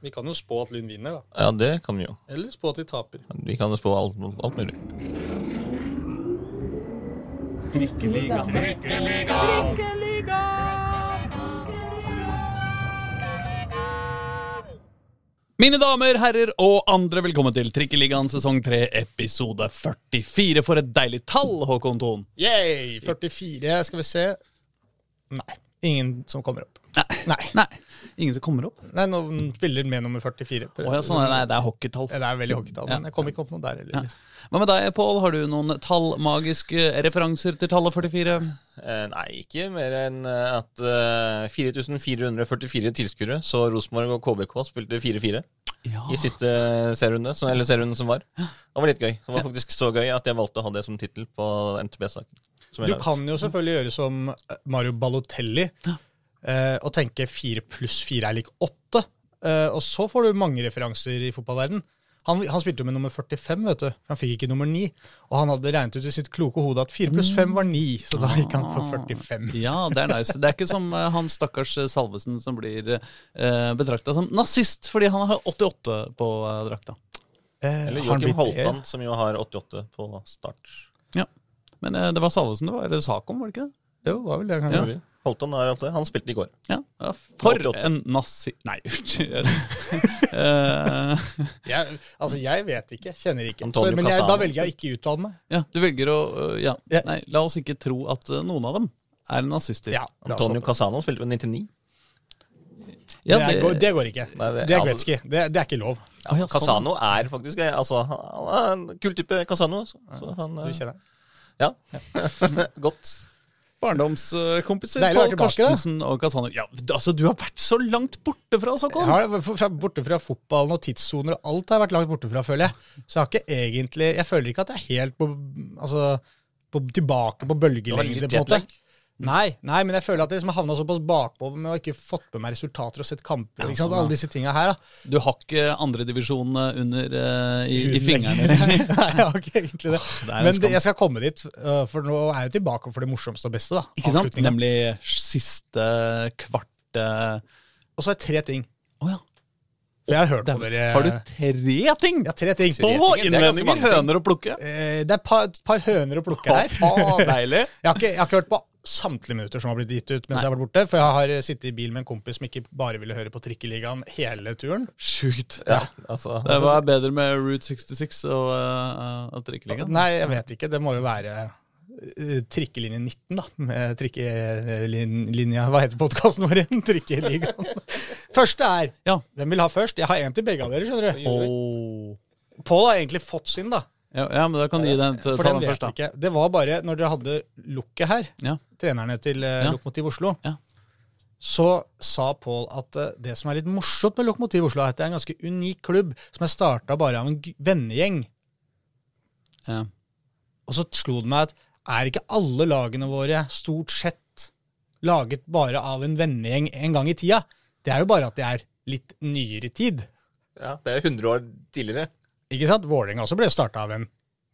Vi kan jo spå at Lyn vinner, da. Ja, det kan vi jo. Eller spå at de taper. Vi kan jo spå alt, alt mulig. Mine damer, herrer og andre, velkommen til Trikkeligaen sesong 3, episode 44. For et deilig tall, Håkon Thon. Yay! 44, skal vi se. Nei. Ingen som kommer opp. Nei. Nei, ingen som kommer opp? Nei, Noen spiller med nummer 44. Oh, ja, sånn, nei, det er hockeytall. Ja, Det er veldig hockeytall, men jeg kom ikke opp noe der heller. Ja. Liksom. Hva med deg, Pål? Har du noen tallmagiske referanser til tallet 44? Eh, nei, ikke mer enn eh, at eh, 4444 tilskuere så Rosenborg og KBK spilte 4-4 Ja. i siste serierunde, eller serierunde som var. Det var litt gøy. Det var faktisk så gøy at jeg valgte å ha det som tittel på NTB-saken. Som Du kan jo selvfølgelig gjøre som Mario Balotelli eh, og tenke 4 pluss 4 er lik 8. Eh, og så får du mange referanser i fotballverden. Han, han spilte jo med nummer 45, vet du. Han fikk ikke nummer 9. Og han hadde regnet ut i sitt kloke hode at 4 pluss 5 var 9, så da gikk han for 45. Ja, det er nice. Det er ikke som eh, han stakkars eh, Salvesen som blir uh, betrakta som nazist fordi han har 88 på eh, drakta. Eh, Eller Joakim? Holtan, som jo har 88 på start. Men eh, det var Salvesen det var sak om, var det ikke det? Jo, var vel det. Ja. Holton er det. han spilte i går. Ja, ja For 88. en nazi... Nei, unnskyld. Eh, Jeg, altså, jeg vet ikke. Kjenner ikke. Så, men jeg, da velger jeg ikke uttale meg. ja, du velger å øh, ja. Ja. Nei, la oss ikke tro at noen av dem er nazister. Ja, Antonio. Casano spilte ved 99. Ja, det, går, det går ikke. Nei, det- det, er altså- Gretzky. Det, det er ikke lov. Ja, sånn. Casano er faktisk eh, altså, Han er en kul type Casano. Så, så han, Du eh, kjenner det. Ja. Godt. Barndomskompiser Deilig å være Pål tilbake, da. Karstensen og Casano. Ja, altså, du har vært så langt borte fra oss, Jeg Håkon! har vært fra, borte fra fotballen og tidssoner og alt har jeg vært langt borte fra, føler jeg. Så jeg har ikke egentlig Jeg føler ikke at jeg er helt på, altså, på, tilbake på Det var bølgelengde, litt på en måte. jetlag. Nei, nei, men jeg føler at jeg liksom har havna såpass bakpå med å ikke fått med meg resultater og sett kamper. Ja, ikke sant? sånn. Alle disse tinga her, da. Du har ikke andredivisjon under uh, i, i fingrene. Nei, jeg har ikke egentlig det. Det Men det, jeg skal komme dit, uh, for nå er jeg jo tilbake for det morsomste og beste. da. Ikke sant? Nemlig siste kvart uh... Og så er det tre ting. Oh, ja. For jeg har hørt på dere Har du tre ting? Ja, tre ting. På er innvendinger! Høner å plukke. Eh, Det er et par, par høner å plukke her. Oh, deilig. Jeg har, ikke, jeg har ikke hørt på samtlige minutter som har blitt gitt ut mens jeg har vært borte. For jeg har sittet i bil med en kompis som ikke bare ville høre på Trikkeligaen hele turen. Sjukt. Ja, altså, Det var bedre med Route 66 og, uh, og trikkeligaen. Nei, jeg vet ikke. Det må jo være eh, trikkelinje 19, da. Med trikkelinja Hva heter podkasten vår igjen? Trikkeligaen. Første er Ja. Hvem vil ha først? Jeg har en til begge av dere, skjønner du. Oh. Pål har egentlig fått sin, da. Ja, ja, men da kan du gi den til ta den den først, da. ikke. Det var bare når dere hadde lukket her, Ja. trenerne til eh, Ja. Lokomotiv Oslo, Ja. så sa Pål at eh, det som er litt morsomt med Lokomotiv Oslo, er at det er en ganske unik klubb som er starta bare av en vennegjeng. Ja. Og så slo det meg at er ikke alle lagene våre stort sett laget bare av en vennegjeng en gang i tida? Det er jo bare at det er litt nyere tid. ja, det er 100 år tidligere. Ikke sant? Vålerenga også ble starta av en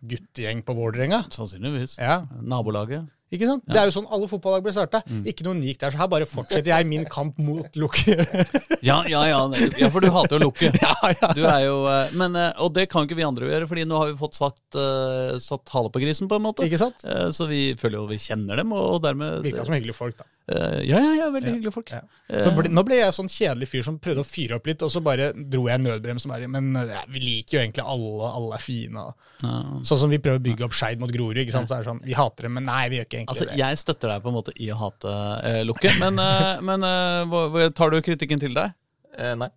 guttegjeng på Vålerenga. Sannsynligvis. Ja, Nabolaget. ikke sant? Det er jo sånn alle fotballag ble starta. Ikke noe unikt der, så her bare fortsetter jeg min kamp mot lukke. Ja, ja, ja, ja, for du hater jo lukke. ja, ja. Du er jo, eh, men, eh, og det kan ikke vi andre gjøre, Fordi nå har vi fått satt, eh, satt hale på grisen, på en måte. Ikke sant? Så vi føler jo vi kjenner dem, og dermed Virka som hyggelige folk, da. Eh, Ja, ja, ja, veldig hyggelige folk. Ja. Så ble, nå ble jeg sånn kjedelig fyr som prøvde å fyre opp litt, og så bare dro jeg nødbremsen. Men ja, vi liker jo egentlig alle, alle er fine. og- Ja. Sånn som vi prøver å bygge opp Skeid mot Grorud. ikke sant? Så er det sånn, Vi hater dem, men nei, vi gjør ikke egentlig Altså, det. Jeg støtter deg på en måte i å hate eh, lukke, men, eh, men eh, hvor, tar du kritikken til deg? Eh, nei.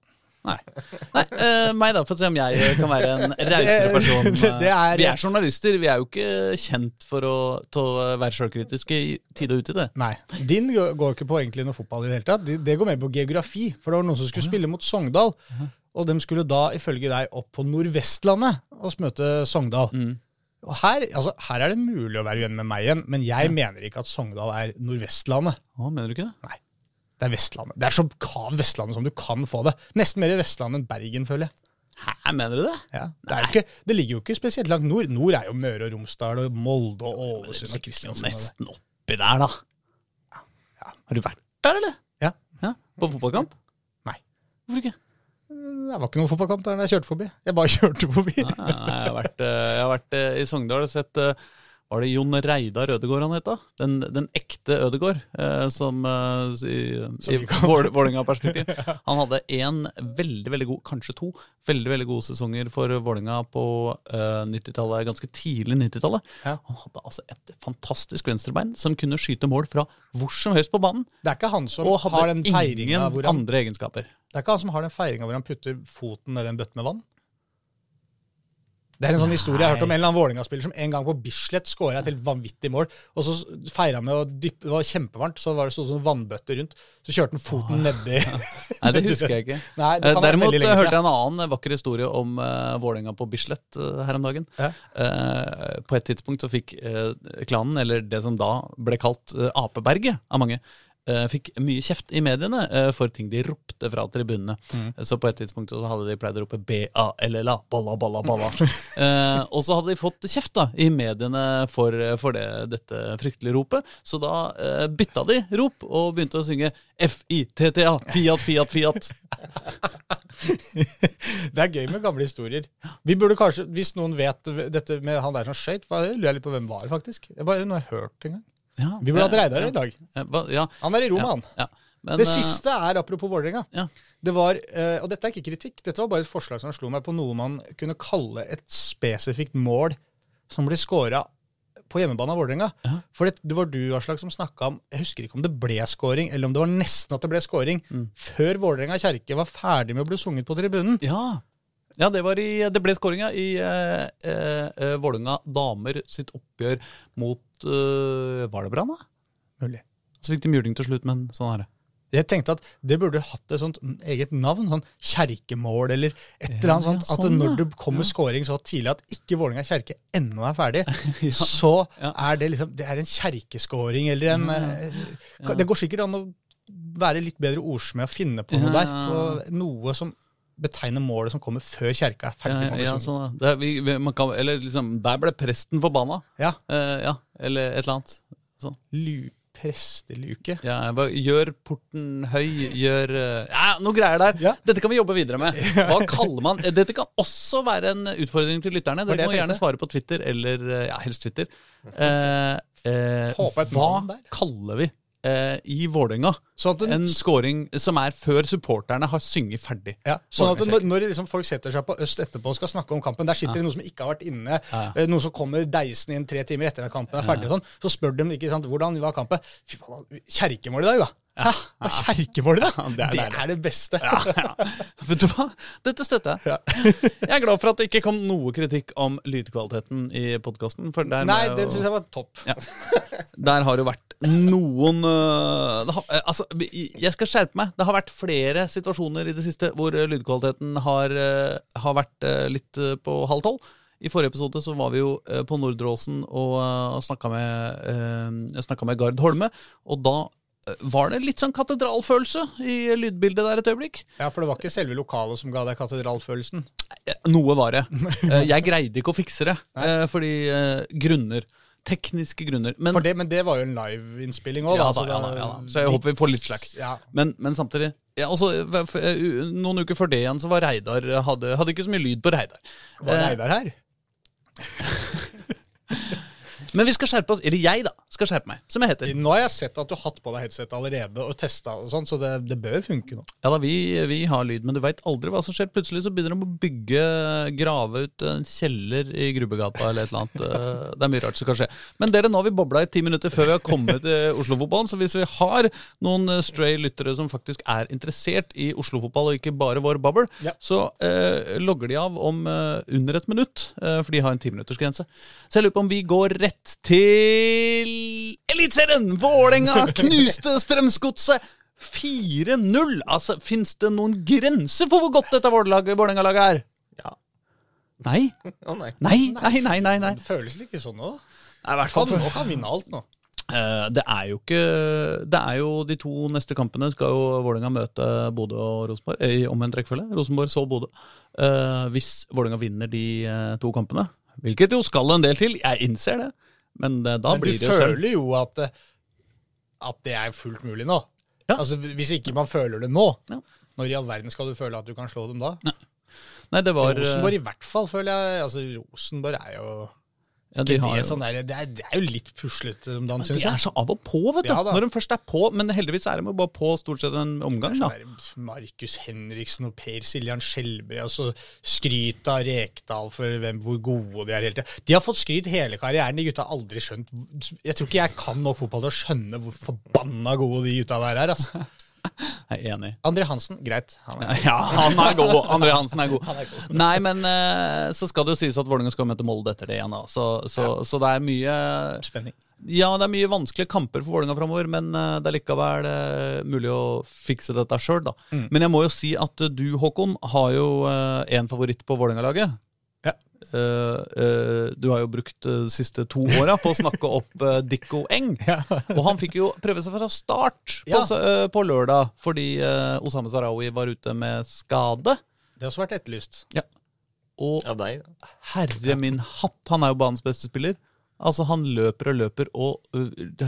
Nei. Nei uh, meg, da, for å se om jeg kan være en rausere person. Det- det er- vi er journalister, vi er jo ikke kjent for å, å være sjølkritiske i tide og utide. Nei. Din går ikke på egentlig noe fotball i det hele tatt. Det det går mer på geografi. For det var noen som skulle spille mot Sogndal. Og de skulle da ifølge deg opp på Nordvestlandet og møte Sogndal. Mm. Og her, altså, her er det mulig å være uenig med meg igjen, men jeg mener ikke at Sogndal er Nordvestlandet. Å, mener du ikke det? Nei. Det er Vestlandet. Det er så kav Vestlandet som du kan få det. Nesten mer i Vestlandet enn Bergen, føler jeg. Hæ, mener du det? Ja. Det, er jo ikke, det ligger jo ikke spesielt langt nord. Nord er jo Møre og Romsdal og Molde og Ålesund og Kristiansand. Nesten oppi der, da. Ja. Ja. Har du vært der, eller? Ja. Ja, På fotballkamp? Nei. Hvorfor ikke? Det var ikke noen fotballkamp der jeg kjørte forbi. Jeg bare kjørte forbi. Nei, jeg har vært, eh, jeg har vært eh, i Sogndal og sett eh, Var det Jon Reidar Ødegård han het? Den, den ekte Ødegård, eh, som eh, i, i Vålerenga-perspektiv. Han hadde én veldig, veldig god, kanskje to, veldig veldig gode sesonger for Vålerenga på eh, 90-tallet, ganske tidlig 90-tallet. Ja. Han hadde altså et fantastisk venstrebein som kunne skyte mål fra hvor som helst på banen. Det er ikke han som har den feiringa hvor han andre egenskaper. Det er ikke han som har den feiringa hvor han putter foten ned i en bøtte med vann? Det er en sånn historie jeg har hørt om en eller annen Vålerenga-spiller som en gang på Bislett skåra et helt vanvittig mål, og så feira med å dyppe Det var kjempevarmt, så var det sånn vannbøtte rundt. Så kjørte han foten nedi Nei, det husker jeg ikke. Nei, det Eh, Derimot veldig eh, hørte jeg en annen vakker historie om uh, Vålerenga på Bislett uh, her om dagen. Ja. Eh, på et tidspunkt så fikk uh, klanen, eller det som da ble kalt eh, Apeberget av mange, eh, fikk mye kjeft i mediene eh, for ting de ropte fra tribunene. Mm. Så på et tidspunkt så hadde de pleid å rope B-A-L-L-A, balla, balla, balla. Eh, og så hadde de fått kjeft da i mediene for, for det, dette fryktelige ropet. Så da eh, bytta de rop og begynte å synge F-I-T-T-A, Fiat, Fiat, Fiat. Det er gøy med gamle historier. Vi burde kanskje, Hvis noen vet dette med han der som skøyt, lurer jeg litt på hvem var, det faktisk. Jeg bare, hun har hørt en gang. Ja, Vi burde hatt Reidar i dag. ja, Han er i Roma, han. ja. Men, Det eh, siste er apropos Vålerenga. Ja. Det var, eh, og dette er ikke kritikk, dette var bare et forslag som slo meg på noe man kunne kalle et spesifikt mål som blir scora på hjemmebane av Vålerenga. Ja. For det, det var du Aslak, som snakka om Jeg husker ikke om det ble scoring, eller om det var nesten at det ble scoring, Mm. før Vålerenga kjerke var ferdig med å bli sunget på tribunen. Ja. Ja, det, var i, det ble skåringa i eh, eh, eh, Vålerenga damer sitt oppgjør mot eh, Var det Brann, da? Mulig. Så fikk de juling til slutt, men sånn er det. Jeg tenkte at det burde hatt et sånt eget navn, sånn kjerkemål eller et eller annet Ja, sånt. At sånn, når det kommer scoring så tidlig at ikke Vålerenga kjerke ennå er ferdig, så ja. er det liksom Det er en kjerkeskåring eller en ja. Det går sikkert an å være litt bedre ordsmed og finne på noe Ja, der. ja, ja. Noe som betegner målet som kommer før kjerka er ferdig. Ja, ja, sånn, det, vi, kan, eller liksom, der ble presten forbanna. ja. Eh, ja, eller et eller annet. Sånn. Lu, presteluke. Ja, bare, gjør porten høy, gjør eh, Ja, noe greier der. Ja. Dette kan vi jobbe videre med. Hva kaller man eh, Dette kan også være en utfordring til lytterne. Dere må gjerne svare på Twitter, eller eh, ja, helst Twitter. Eh, eh, hva kaller vi eh, i Vålerenga Sånn en scoring som er før supporterne har synget ferdig? Ja, sånn at når, når liksom folk setter seg på øst etterpå og skal snakke om kampen, der sitter det noen som ikke har vært inne, Ja. eh, noen som kommer deisende inn tre timer etter at kampen er ferdig, og sånn, så spør de ikke sant, hvordan var kampen. Fy faen, kjerkemål i dag, da. Hva er kjerkemål da! Ja, det det, er er deilig. det beste. Vet du hva? Dette støtter jeg. Ja. Jeg er glad for at det ikke kom noe kritikk om lydkvaliteten i podkasten. Nei, det syns jeg var topp. Ja. Der har det vært noen øh, det har, eh, Altså, jeg skal skjerpe meg. Det har vært flere situasjoner i det siste hvor øh, lydkvaliteten har, øh, har vært øh, litt øh, på halv tolv. I forrige episode så var vi jo øh, på Nordre Åsen og snakka med, øh, med Gard Holme. Og da øh, var det litt sånn katedralfølelse i lydbildet der et øyeblikk. Ja, For det var ikke selve lokalet som ga deg katedralfølelsen. Eh, Noe var det. Eh, Jeg greide ikke å fikse det, Nei. fordi eh, grunner. Tekniske grunner. Men, For det, men det var jo en liveinnspilling òg, Ja da. da, ja da, ja da. Så jeg håper vi får litt slack. Ja. men, men samtidig ja, altså, Noen uker før det igjen så var Reidar hadde, hadde ikke så mye lyd på Reidar. Var Eh, Reidar her? Men vi skal skjerpe oss. Eller jeg, da. Skal skjerpe meg. Som jeg heter. Nå har jeg sett at du har hatt på deg headset allerede og testa, og sånn, så det, det bør funke nå. Ja da, vi, vi har lyd, men du veit aldri hva som skjer. Plutselig så begynner de å bygge, grave ut en kjeller i Grubbegata eller et eller annet. Eh, Det er mye rart som kan skje. Men dere, nå har vi bobla i ti minutter før vi har kommet til Oslo-fotballen. Så hvis vi har noen eh, stray lyttere som faktisk er interessert i Oslo-fotball, og ikke bare vår babbel, Ja. så eh, logger de av om eh, under et minutt, eh, for de har en timinuttersgrense. Så jeg lurer på om vi går rett til Eliteserien! Vålerenga knuste Strømsgodset! 4-0! Altså, Fins det noen grenser for hvor godt dette Vålerenga- Vålerenga-laget er? Ja. Nei? Oh, nei. Nei, nei, nei, nei, nei. Det føles ikke sånn nå. Nei, i hvert Kan, fall nå kan vinne alt nå. Uh, Det er jo ikke Det er jo de to neste kampene skal jo Vålerenga møte Bodø og Rosenborg. eh, I omvendt rekkefølge. Rosenborg så Bodø. Uh, Hvis Vålerenga vinner de uh, to kampene, hvilket jo skal en del til, jeg innser det, men eh, da Men blir du det jo sølv. føler jo at, eh, at det er fullt mulig nå. Ja. Altså, Hvis ikke man føler det nå, Ja. Når i all verden skal du føle at du kan slå dem da? Nei, det var Rosenborg i hvert fall, føler jeg. Altså, Rosenborg er jo ja, de har det, sånn der, det, er, det er jo litt puslete om dagen, De er så av og på, vet du. Ja. Når de først er på. Men heldigvis er de bare på stort sett en omgang, da. Sånn der Markus Henriksen og Per Siljan Skjelbre, og så skryt av Rekdal for hvem, hvor gode de er hele tida. De har fått skryt hele karrieren. De gutta har aldri skjønt Jeg tror ikke jeg kan nok fotball til å skjønne hvor forbanna gode de gutta der er. altså. Jeg er enig. André Hansen, greit. Han er, Ja, han er god. André Hansen er god. Nei, men eh, så skal det jo sies at Vålerenga skal møte Molde etter det igjen. da Så, så, så det er mye spenning. Ja, det er mye vanskelige kamper for Vålerenga framover, men eh, det er likevel eh, mulig å fikse dette sjøl, da. Men jeg må jo si at du, Håkon, har jo én favoritt på Vålerenga-laget. Ja. Eh, eh, du har jo brukt eh, de siste to åra på å snakke opp uh, Dikko Eng. Og han fikk jo prøve seg fra start på, Ja. på lørdag fordi Osame Sarawi var ute med skade. Det har også vært etterlyst. Ja. Og herre min hatt, han er jo banens beste spiller. Altså Han løper og løper og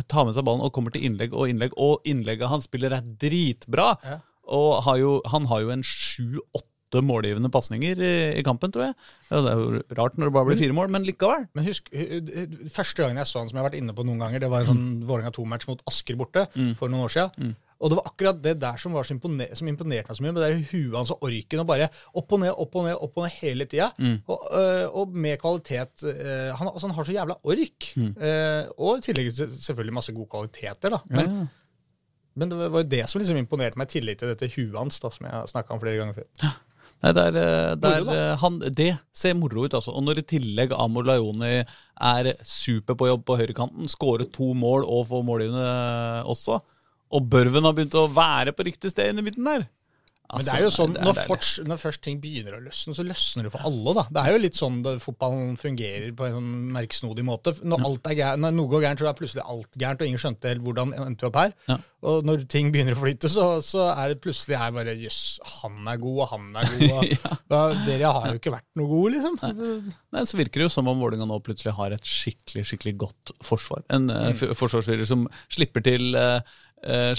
tar med seg ballen og kommer til innlegg og innlegg. Og innlegget han spiller er dritbra. Ja. Og har jo, han har jo en sju-åtte målgivende pasninger i, i kampen, tror jeg. Ja, det er jo rart når det bare blir fire mål, men likevel. Men husk, hu- hu- første gangen jeg så han, som jeg har vært inne på noen ganger, det var en sånn Vålerenga 2-match mot Asker borte for noen år siden. Og det var akkurat det der som, imponer som imponerte meg så mye. Med det huet hans og orken, og bare opp og ned, opp og ned, opp og ned hele tida. Og, øh, og med kvalitet. øh, han, altså, han har så jævla ork. Eh, og i tillegg selvfølgelig masse gode kvaliteter, da. Men, men det var jo det som liksom imponerte meg, i tillegg til dette huet hans, da, som jeg har snakka om flere ganger før. Nei, det, er, eh, det, er, Moro, eh, han, det ser moro ut, altså. Og når i tillegg Amor Laioni er super på jobb på høyrekanten, skårer to mål og får målgivende også, og Børven har begynt å være på riktig sted inne i midten der Men det er jo sånn, når, forts, når først ting begynner å løsne, så løsner det for alle. da. Det er jo litt sånn det, fotballen fungerer på en sånn merksnodig måte. Når, alt er gærent, når noe går gærent, så er plutselig alt gærent, og ingen skjønte helt hvordan endte vi opp her. Ja. Og når ting begynner å flyte, så, så er det plutselig er bare jøss, han er god, og han er god. Og, ja, dere har jo ikke vært noe gode, liksom. Nei, så virker det jo som om Vålerenga nå plutselig har et skikkelig skikkelig godt forsvar. En mm. f- forsvarsspiller som slipper til uh,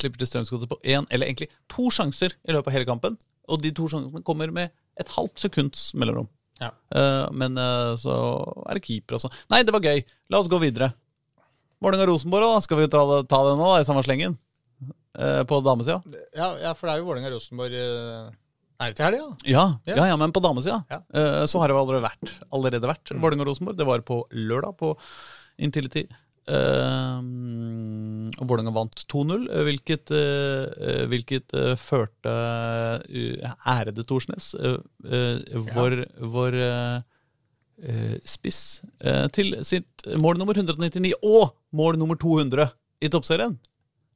Slipper til Strømsgodset på én, eller egentlig to sjanser i løpet av hele kampen. Og de to sjansene kommer med et halvt sekunds mellomrom. Ja. Uh, men uh, så er det keeper og sånn. Nei, det var gøy. La oss gå videre. Vålerenga-Rosenborg, da. Skal vi ta ta det nå, da, i samme slengen? På damesida? Ja, ja, for det er jo Vålerenga-Rosenborg Er det til helga? Ja, Ja. ja, ja, men på damesida Ja. så har det allerede vært. Allerede vært. Vålerenga-Rosenborg. Det var på lørdag på Intility. Uh, Vålerenga vant 2-0, eh, hvilket, eh, hvilket eh, førte eh, ærede Thorsnes, vår, vår eh, eh, spiss, eh, til sitt mål nummer 199 og mål nummer 200 i toppserien.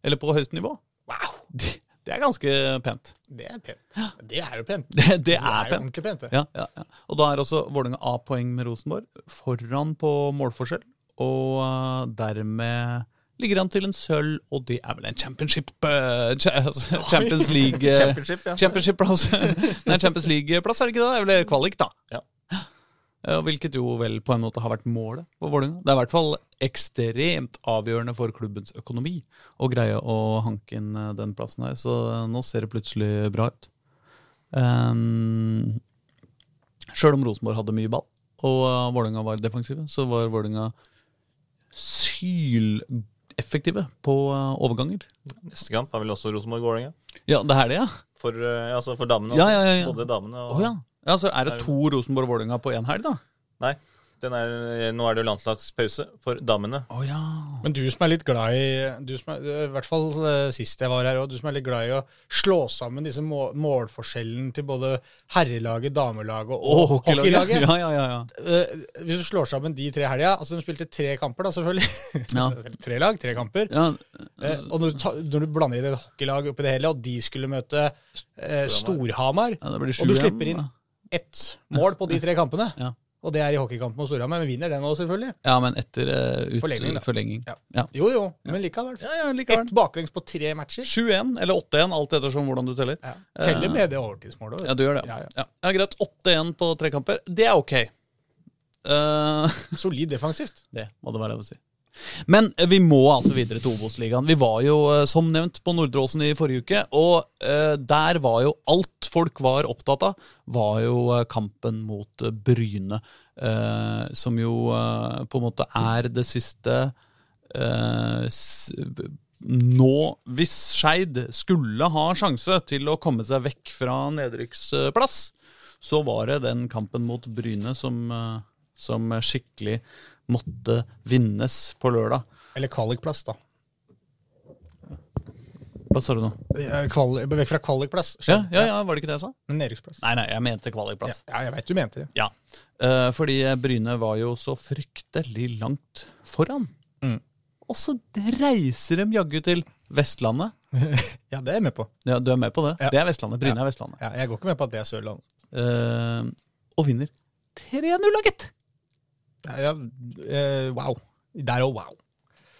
Eller på høyeste nivå. Wow! Det, det er ganske pent. Det er pent. Det er jo pent. Det, det Det er pent. jo ordentlig pent. Ja, ja, ja. Og da er også Vålerenga A-poeng med Rosenborg, foran på målforskjell. Og eh, dermed ligger han til en sølv, og det er vel en championship uh, Champions League eh, Championship, ja. Championship-plass. Nei, Champions League-plass, er det ikke det? Det er vel kvalik, da. Ja. Hvilket jo vel på en måte har vært målet for Vålerenga. Det er i hvert fall ekstremt avgjørende for klubbens økonomi å greie å hanke inn den plassen her, så nå ser det plutselig bra ut. Um, Sjøl om Rosenborg hadde mye ball, og Vålerenga var defensive, så var Vålerenga syleffektive på uh, overganger. Neste kamp er vel også Rosenborg-Vålerenga. Ja, det er det, ja? For, eh, altså for damene. Ja, også. ja, ja, ja. Både damene og Å ja. ja. Så er det to Rosenborg og Vålerenga på én helg, da? Nei. Den er, nå er det jo landslagspause for damene. Oh, ja. Men du som er litt glad i du som er, I hvert fall eh, sist jeg var her òg, du som er litt glad i å slå sammen disse må, målforskjellen til både herrelaget, damelaget og, oh, hockeylaget. hockeylaget. Ja, ja, ja, ja. Eh, hvis du slår sammen de tre helga altså De spilte tre kamper, da, selvfølgelig. Ja. tre lag, tre kamper. ja. Eh, og når du, ta, når du blander i et hockeylag oppi det hele, og de skulle møte eh, Storhamar, ja og du slipper inn ett mål på de tre kampene, Ja. Og det er i hockeykampen mot Storhamar, men vinner den òg, selvfølgelig. Ja, men etter uh, ut, Forlenging, forlenging. Ja. Ja. Jo, jo, men likevel. Ja, ja, likevel. Ett baklengs på tre matcher. 7-1 eller 8-1, alt ettersom hvordan du teller. Ja. Teller med det overtidsmålet. vet Ja, du gjør det. Ja, Ja, ja. ja. Greit. 8-1 på tre kamper. Det er ok. Uh, Solid defensivt. det må det være lov å si. Men eh, vi må altså videre til Obos-ligaen. Vi var jo eh, som nevnt på Nordre Åsen i forrige uke, og eh, der var jo alt folk var opptatt av, var jo kampen mot Bryne. som jo på en måte er det siste Nå, hvis Skeid skulle ha sjanse til å komme seg vekk fra nedrykksplass, så var det den kampen mot Bryne som, som skikkelig måtte vinnes på lørdag. Eller kvalikplass, da. Hva sa du nå? Kvali, vekk fra kvalikplass. Ja, ja, ja, Var det ikke det jeg sa? Nedrykksplass. Nei, nei, jeg mente kvalikplass. ja, jeg veit du mente det. Ja. uh, fordi Bryne var jo så fryktelig langt foran. Mm. Og så reiser de jaggu til Vestlandet. Ja, det er jeg med på. Ja, Du er med på det? Ja. Det er Vestlandet. Bryne er Vestlandet. Ja, jeg går ikke med på at det er Sørlandet. Uh, og vinner 3-0, gitt! Ja, eh, wow. Der òg wow.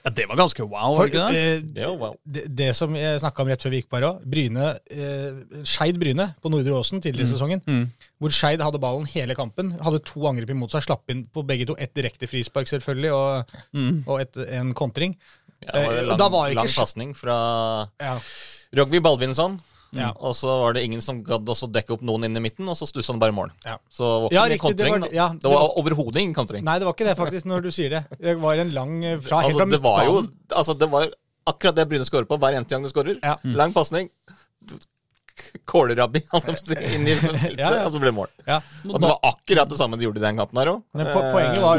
Ja, det var ganske wow, For, det ikke det? eh, Det wow. det, det som jeg snakka om rett før vi gikk på her òg, Bryne, eh, Skeid Bryne på Nordre Åsen tidligere i sesongen, Mm. hvor Skeid hadde ballen hele kampen. Hadde to angrep imot seg, slapp inn på begge to. Ett direkte frispark, selvfølgelig, og, Mm. og et, en kontring. Ja, det var Eh, en lang, da var ikke lang pasning fra Ja. Rogvi Baldvinsson. Ja. Og så var det ingen som gadd å dekke opp noen inn i midten, og så stussa han bare i mål. Ja. Så det var ikke Ja, riktig, det var ja, det var var- overhodet ingen kontring. Nei, det var ikke det, faktisk, når du sier det. Det var en lang eh, fra, helt Altså, fra det var jo midtbanen. altså, det var akkurat det Bryne skårer på hver eneste gang du skårer. Ja. Mm. Lang pasning. Kålerabbi inn i feltet, Ja, ja. og så ble det mål. Ja. Og det var akkurat det samme de gjorde i den kampen her òg. Men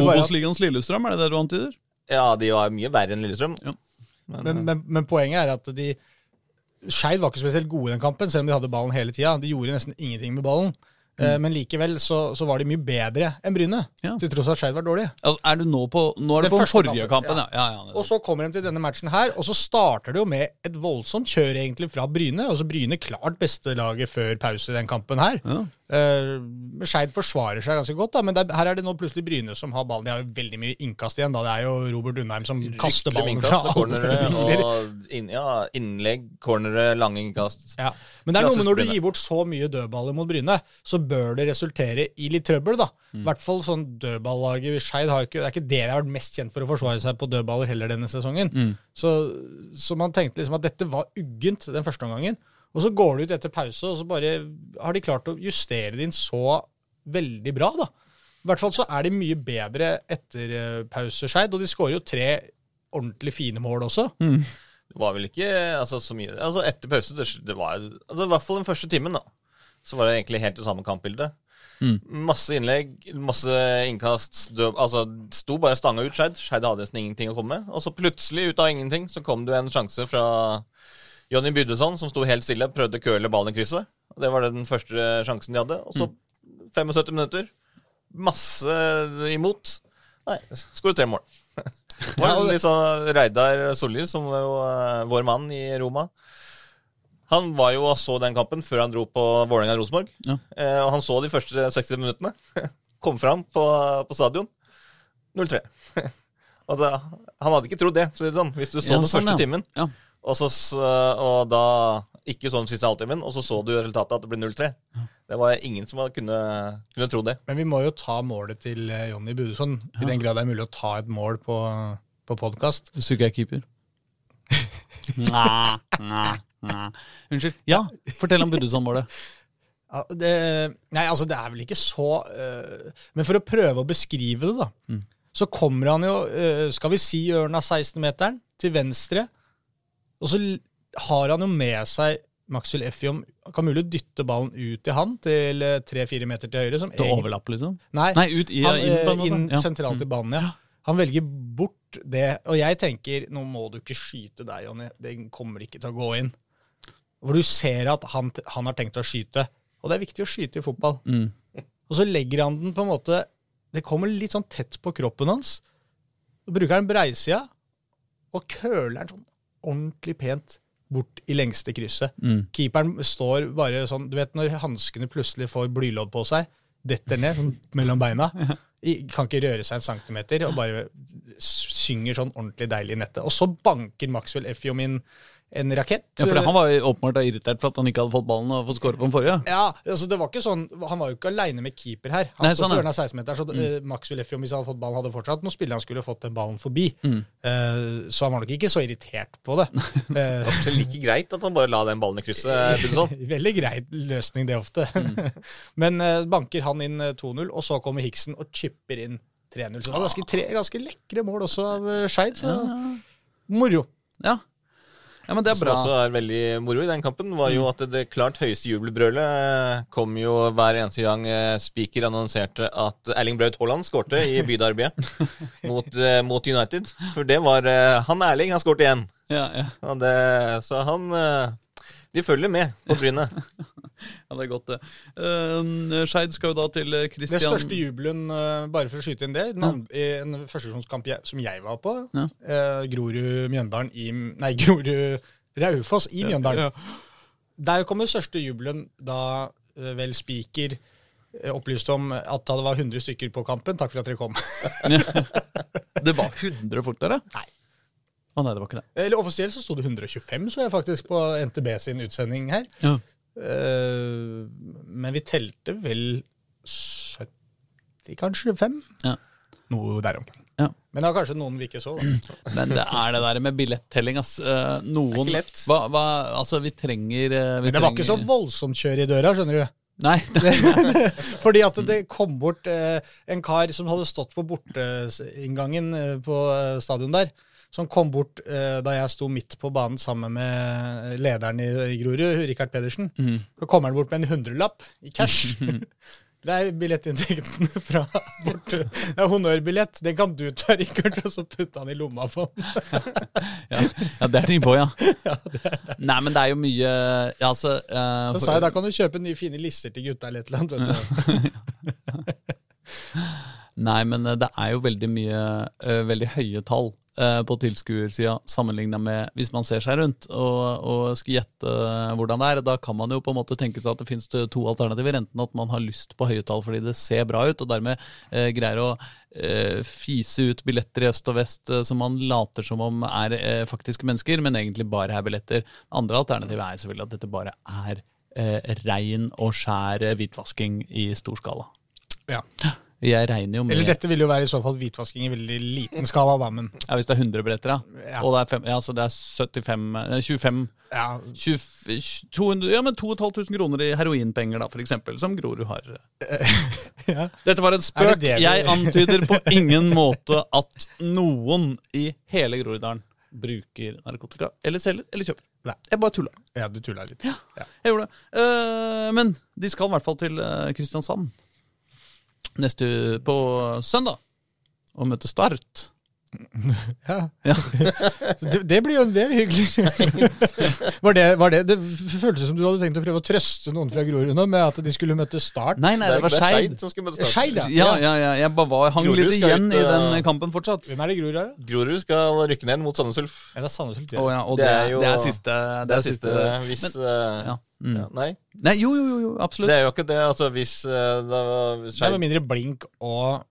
Obos-ligaens Lillestrøm, er det det du antyder? Ja, de var mye verre enn Lillestrøm. Ja. Men, men, men poenget er at de Skeid var ikke spesielt gode i den kampen, selv om de hadde ballen hele tida. De gjorde nesten ingenting med ballen. Mm. Men likevel så, så var de mye bedre enn Bryne, Ja. til tross for at Skeid var dårlig. Altså, er du nå på Nå er du på den forrige kampen, kampen, ja. ja, ja, Og så kommer de til denne matchen her, og så starter det jo med et voldsomt kjør egentlig fra Bryne. Altså Bryne klart beste laget før pause i den kampen her. Eh, Skeid forsvarer seg ganske godt, da, men er, her er det nå plutselig Bryne som har ballen. De har jo veldig mye innkast igjen. da. Det er jo Robert Undheim som kaster ballen fra cornere og inn, ja, innlegg, cornere, lange innkast. Ja. Men det er noe med når du gir bort så mye dødballer mot Bryne, så bør det resultere i litt trøbbel, da. I hvert fall sånn dødballaget Skeid har ikke Det er ikke det de har vært mest kjent for å forsvare seg på dødballer heller denne sesongen. Så, så man tenkte liksom at dette var uggent den første omgangen. Og så går du ut etter pause, og så bare har de klart å justere det inn så veldig bra, da. I hvert fall så er de mye bedre etter eh, pause, Skeid, og de skårer jo tre ordentlig fine mål også. Det var vel ikke altså, så mye Altså Etter pause, det, det var altså, I hvert fall den første timen, da. Så var det egentlig helt det samme kampbildet. Masse innlegg, masse innkast. Død, altså, sto bare stanga ut Skeid. Skeid hadde nesten ingenting å komme med. Og så plutselig, ut av ingenting, så kom det en sjanse fra Jonny Bydesson, som sto helt stille, prøvde å køle ballen i krysset. Det var den første sjansen de hadde. Og så 75 minutter. Masse imot. Nei, skåret tre mål. Det var litt sånn Reidar Solli, som var jo eh, vår mann i Roma. Han var jo og så den kampen før han dro på Vålerenga-Rosenborg. Ja. Eh, og han så de første 60 minuttene. Kom fram på, på stadion. 0-3. altså, han hadde ikke trodd det sånn, hvis du så Ja, den sånn, første ja. timen. Og, så, og da ikke så den siste halvtimen, og så så du resultatet at det ble 0-3. Det var ingen som kunne, kunne tro det. Men vi må jo ta målet til Jonny Jonny ja. i den grad det er mulig å ta et mål på, på podkast. Hvis du ikke er keeper. Nei, nei, nei. Unnskyld. Ja, fortell om Budusson-målet. Ja, det, nei, altså det er vel ikke så uh, Men for å prøve å beskrive det, da, så kommer han jo, uh, skal vi si hjørnet av 16-meteren, til venstre. Og så har han jo med seg Maxwell Effiom. Kan mulig dytte ballen ut til han, til tre-fire meter til høyre. Som Til egentlig- overlapp, liksom? Nei, Nei, ut i- han, inn eh, inn Ja. sentralt i banen, ja. Han velger bort det. Og jeg tenker, nå må du ikke skyte der, Jonny. Den kommer ikke til å gå inn. Hvor du ser at han, han har tenkt å skyte. Og det er viktig å skyte i fotball. Mm. Og så legger han den på en måte Det kommer litt sånn tett på kroppen hans. Så bruker han breisida og køler den sånn ordentlig pent bort i lengste krysset. Mm. Keeperen står bare sånn Du vet når hanskene plutselig får blylodd på seg, detter ned sånn mellom beina. Kan ikke røre seg en centimeter og bare synger sånn ordentlig deilig i nettet. Og så banker Maxwell Effio inn en rakett. Ja, for Han var jo åpenbart irritert for at han ikke hadde fått ballen og fått skåre på den forrige. Ja, altså det var ikke sånn, Han var jo ikke aleine med keeper her. Han Nei, stod sånn, på av 16-meteren, så mm. Max Ulefi, hvis han hadde fått ballen, hadde fortsatt noen spillere han skulle fått den ballen forbi. Mm. Eh, så han var nok ikke så irritert på det. Eh, Så like greit at han bare la den ballen i krysset. Sånn. Veldig grei løsning, det ofte. Men eh, banker han inn eh, 2-0, og så kommer Hiksen og chipper inn 3-0. Så det var ganske, tre, ganske lekre mål også av Skeid. Så moro. Ja, ja men det er Som også er veldig moro i den kampen, var jo at det, klart høyeste jubelbrølet eh, kom jo hver eneste gang eh, Speaker annonserte at Erling Braut Haaland skårte i byderbyet mot, eh, mot United. For det var Han Erling har skåret igjen. Ja, ja. Det, så han De følger med på trynet. ja, det er godt, det. Uh, Skeid skal jo da til Kristian Det største jubelen, uh, bare for å skyte inn det, andre, i en førstesjonskamp som jeg var på, Ja. uh, Grorud-Mjøndalen i Nei, Grorud-Raufoss i Mjøndalen. Der kom den største jubelen da uh, vel Spiker eh, opplyste om at det var 100 stykker på kampen. Takk for at dere kom. Det var 100 folk der, ja? Nei. Å nei, det var ikke det. Eller Offisielt så sto det 125, så jeg faktisk på NTB sin utsending her. Ja. Eh, men vi telte vel 70, kanskje? 5? Ja. Noe der omkring. Ja. Men det var kanskje noen vi ikke så. Da. Men det er det der med billettelling, ass. Eh, Noen. Hva, hva, Altså, vi trenger eh, vi Men det var ikke så voldsomt kjør i døra, skjønner du. Nei. Fordi at det kom bort eh, en kar som hadde stått på borteinngangen på stadion der. Som kom bort eh, da jeg sto midt på banen sammen med lederen i, i Grorud, Rikard Pedersen. Mm. Så kommer han bort med en hundrelapp i cash. Det er billettinntektene fra borte. Det er honnørbillett. Det kan du ta, Rikard, og så putte han i lomma på. Ja, ja det er ting på, ja. Nei, men det er jo mye ja, altså, uh, Så sa jeg da kan du kjøpe nye fine lisser til gutta eller et eller annet. Vet du. Nei, men eh, det er jo veldig mye uh, Veldig høye tall på tilskuersida sammenligna med hvis man ser seg rundt og, og skulle gjette eh, hvordan det er. Da kan man jo på en måte tenke seg at det finnes to alternativer. Enten at man har lyst på høye tall fordi det ser bra ut, og dermed eh, greier å eh, fise ut billetter i øst og vest eh, som man later som om er eh, faktiske mennesker, men egentlig bare er billetter. Andre alternativet er selvfølgelig at dette bare er eh, rein og skjær eh, hvitvasking i stor skala. Ja. Jeg regner jo med Eller dette vil jo være i så fall hvitvasking i veldig liten skala, da, men Ja, Hvis det er 100 billetter, da. Ja. Og det er, fem, ja, så det er 75 eh, 25 ja, 20, 200, Ja, men 2500 kroner i heroinpenger, da, for eksempel, som Grorud har. ja. Dette var en spøk. det det Jeg antyder på ingen måte at noen i hele Groruddalen bruker narkotika, eller selger, eller kjøper. Nei. Jeg bare tulla. ja, du tulla litt. Ja. Jeg gjorde det. Uh, men de skal i hvert fall til eh, Kristiansand neste på søndag og møte Start. Ja. Ja. Det, det blir jo det del hyggelig. var det, var det, det føltes som du hadde tenkt å prøve å trøste noen fra Grorud nå med at de skulle møte Start. Nei, nei, det var Skeid. som skal møte Start. Skeid, ja. Ja, ja, ja, jeg bare var, hang Grorud litt igjen ut, i den kampen fortsatt. Hvem er det Grorud er. Grorud skal rykke ned mot Sandnes Ulf. Ja, det er Sandnes Ulf. Å ja, og Det det, er jo- det er siste Det er siste hvis eh, ja. Mm. ja, Nei, Nei, jo, jo, jo, absolutt. det er jo ikke det. Altså, hvis uh, da, Det er Det var mindre Blink og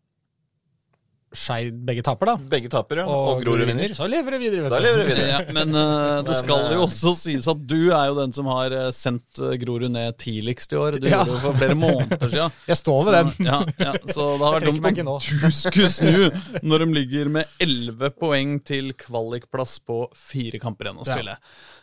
Skeid begge taper, da. Begge taper, ja, Og, og Grorud vinner, så lever det videre. vet da lever det videre. Ja, men uh, det skal jo eh, også sies at du er jo den som har eh, sendt Grorud ned tidligst i år. Du Ja. gjorde det for flere måneder siden. Jeg står ved den. Ja, ja, så det har vært dumt om du skulle snu når de ligger med elleve poeng til kvalikplass på fire kamper igjen å Ja.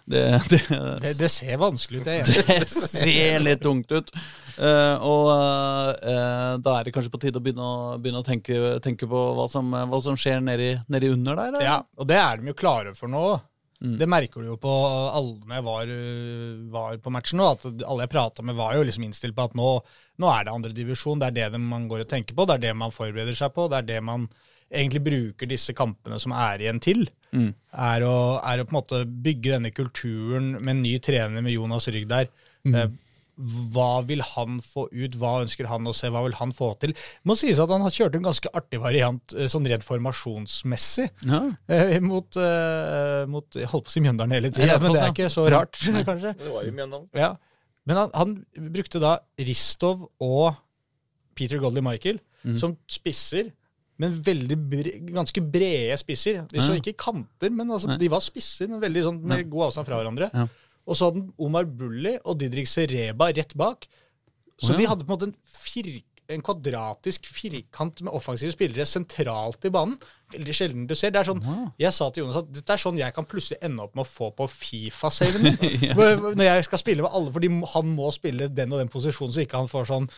Det, det, Det, det ser vanskelig ut, jeg er enig. det ser litt tungt ut. Uh, og uh, da er det kanskje på tide å begynne å, begynne å tenke, tenke på hva som, hva som skjer nedi, nedi under der. eller? Ja, og det er de jo klare for nå. Mm. Det merker du jo på alle jeg var, var på matchen nå. At alle jeg prata med, var jo liksom innstilt på at nå, nå er det andredivisjon. Det er det man går og tenker på. Det er det man forbereder seg på. Det er det man egentlig bruker disse kampene som er igjen til. Mm. Er, å, er å på en måte bygge denne kulturen med en ny trener med Jonas Rygg der. Mm. Eh, hva vil han få ut? Hva ønsker han å se? Hva vil han få til? Det må sies at han har kjørt en ganske artig variant eh, sånn rent formasjonsmessig. Ja. Eh, mot, eh, mot Jeg holdt på å si Mjøndalen hele tida, men det er ikke så rart, kanskje. Det var jo Mjøndalen. Ja. Men han, han brukte da Ristov og Peter Godley Michael mm. som spisser men veldig bre, ganske brede spisser. De så ikke kanter, men altså, de var spisser, men veldig sånn med god avstand fra hverandre. Ja. Og så hadde Omar Bulli og Didrik Sereba rett bak. Så oh, de hadde på en måte en, fir, en kvadratisk firkant med offensive spillere sentralt i banen. Veldig sjelden du ser. Det er sånn, Jeg sa til Jonas at dette er sånn jeg kan plutselig ende opp med å få på Fifa-saven min. ja. Når jeg skal spille med alle, fordi han må spille den og den posisjonen, så ikke han får sånn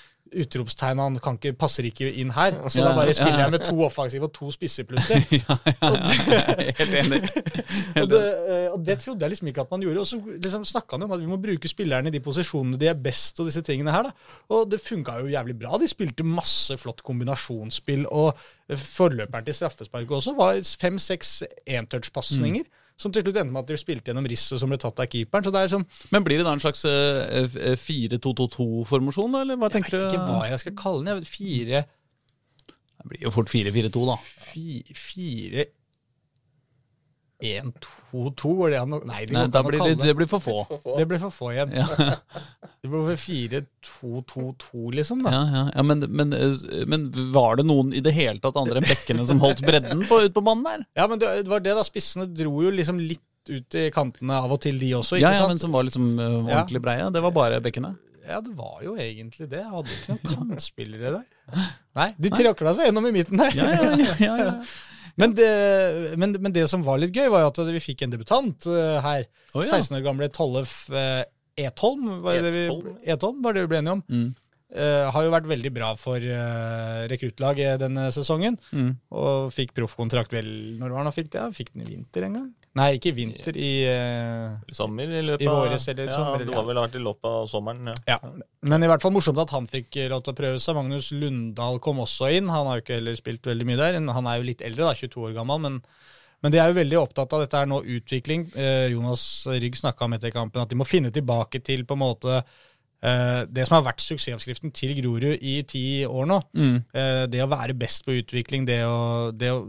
utropstegn han kan ikke, passer ikke inn her. Så Ja, da bare spiller ja. jeg med to offensive og to spisser plutselig. Helt enig. Og det, eh, og det trodde jeg liksom ikke at man gjorde. Og så liksom snakka han om at vi må bruke spillerne i de posisjonene de er best, og disse tingene her. da. Og det funka jo jævlig bra. De spilte masse flott kombinasjonsspill, og forløperen til straffesparket også var fem-seks entouch-pasninger. Som til slutt endte med at de spilte gjennom risset som ble tatt av keeperen. Så det er sånn, Men blir det da en slags eh, eh, 4-2-2-2-formasjon, eller hva Jeg tenker vet ikke hva jeg skal kalle den. Jeg vet, fire, Det blir jo fort 4-4-2, da. fi, fire En, to, to, går det an å Nei, det Nei, da blir det, kalle det. det blir for få. Det blir for få igjen. Det blir over fire, to, to, to, liksom. da. Ja, ja, ja men, men, eh, men var det noen i det hele tatt andre enn bekkene som holdt bredden på, ut på banen der? Ja, men det det var det, da. Spissene dro jo liksom litt ut i kantene av og til, de også. ikke Ja, ja, men som var liksom uh, ordentlig breie. Det var bare bekkene. Ja, det var jo egentlig det. Jeg hadde ikke noen kantspillere der. Nei, de tråkla seg gjennom i midten der. Ja, ja, ja, ja, ja. Men, det, men, men det som var litt gøy, var jo at vi fikk en debutant uh, her. Oh, ja. 16 år gamle Tollef uh, Etholm, var det, vi, Etholm. Var det vi ble enige om. Mm. Uh, har jo vært veldig bra for uh, rekruttlaget denne sesongen. Mm. Og fikk proffkontrakt vel Når var han fikk det? Fikk den i vinter en gang? Nei, ikke i vinter. I eh, I sommer i løpet av våres eller ja, sommer, Det var vel vært i løpet av sommeren. Ja. Ja, Men i hvert fall morsomt at han fikk lov til å prøve seg. Magnus Lundahl kom også inn. Han har jo ikke heller spilt veldig mye der. Han er jo litt eldre, da, 22 år gammel. Men, men de er jo veldig opptatt av dette her nå, utvikling. Eh, Jonas Rygg snakka om etter kampen at de må finne tilbake til på en måte det som har vært suksessoppskriften til Grorud i ti år nå. Mm. Eh, det å være best på utvikling, det å, det å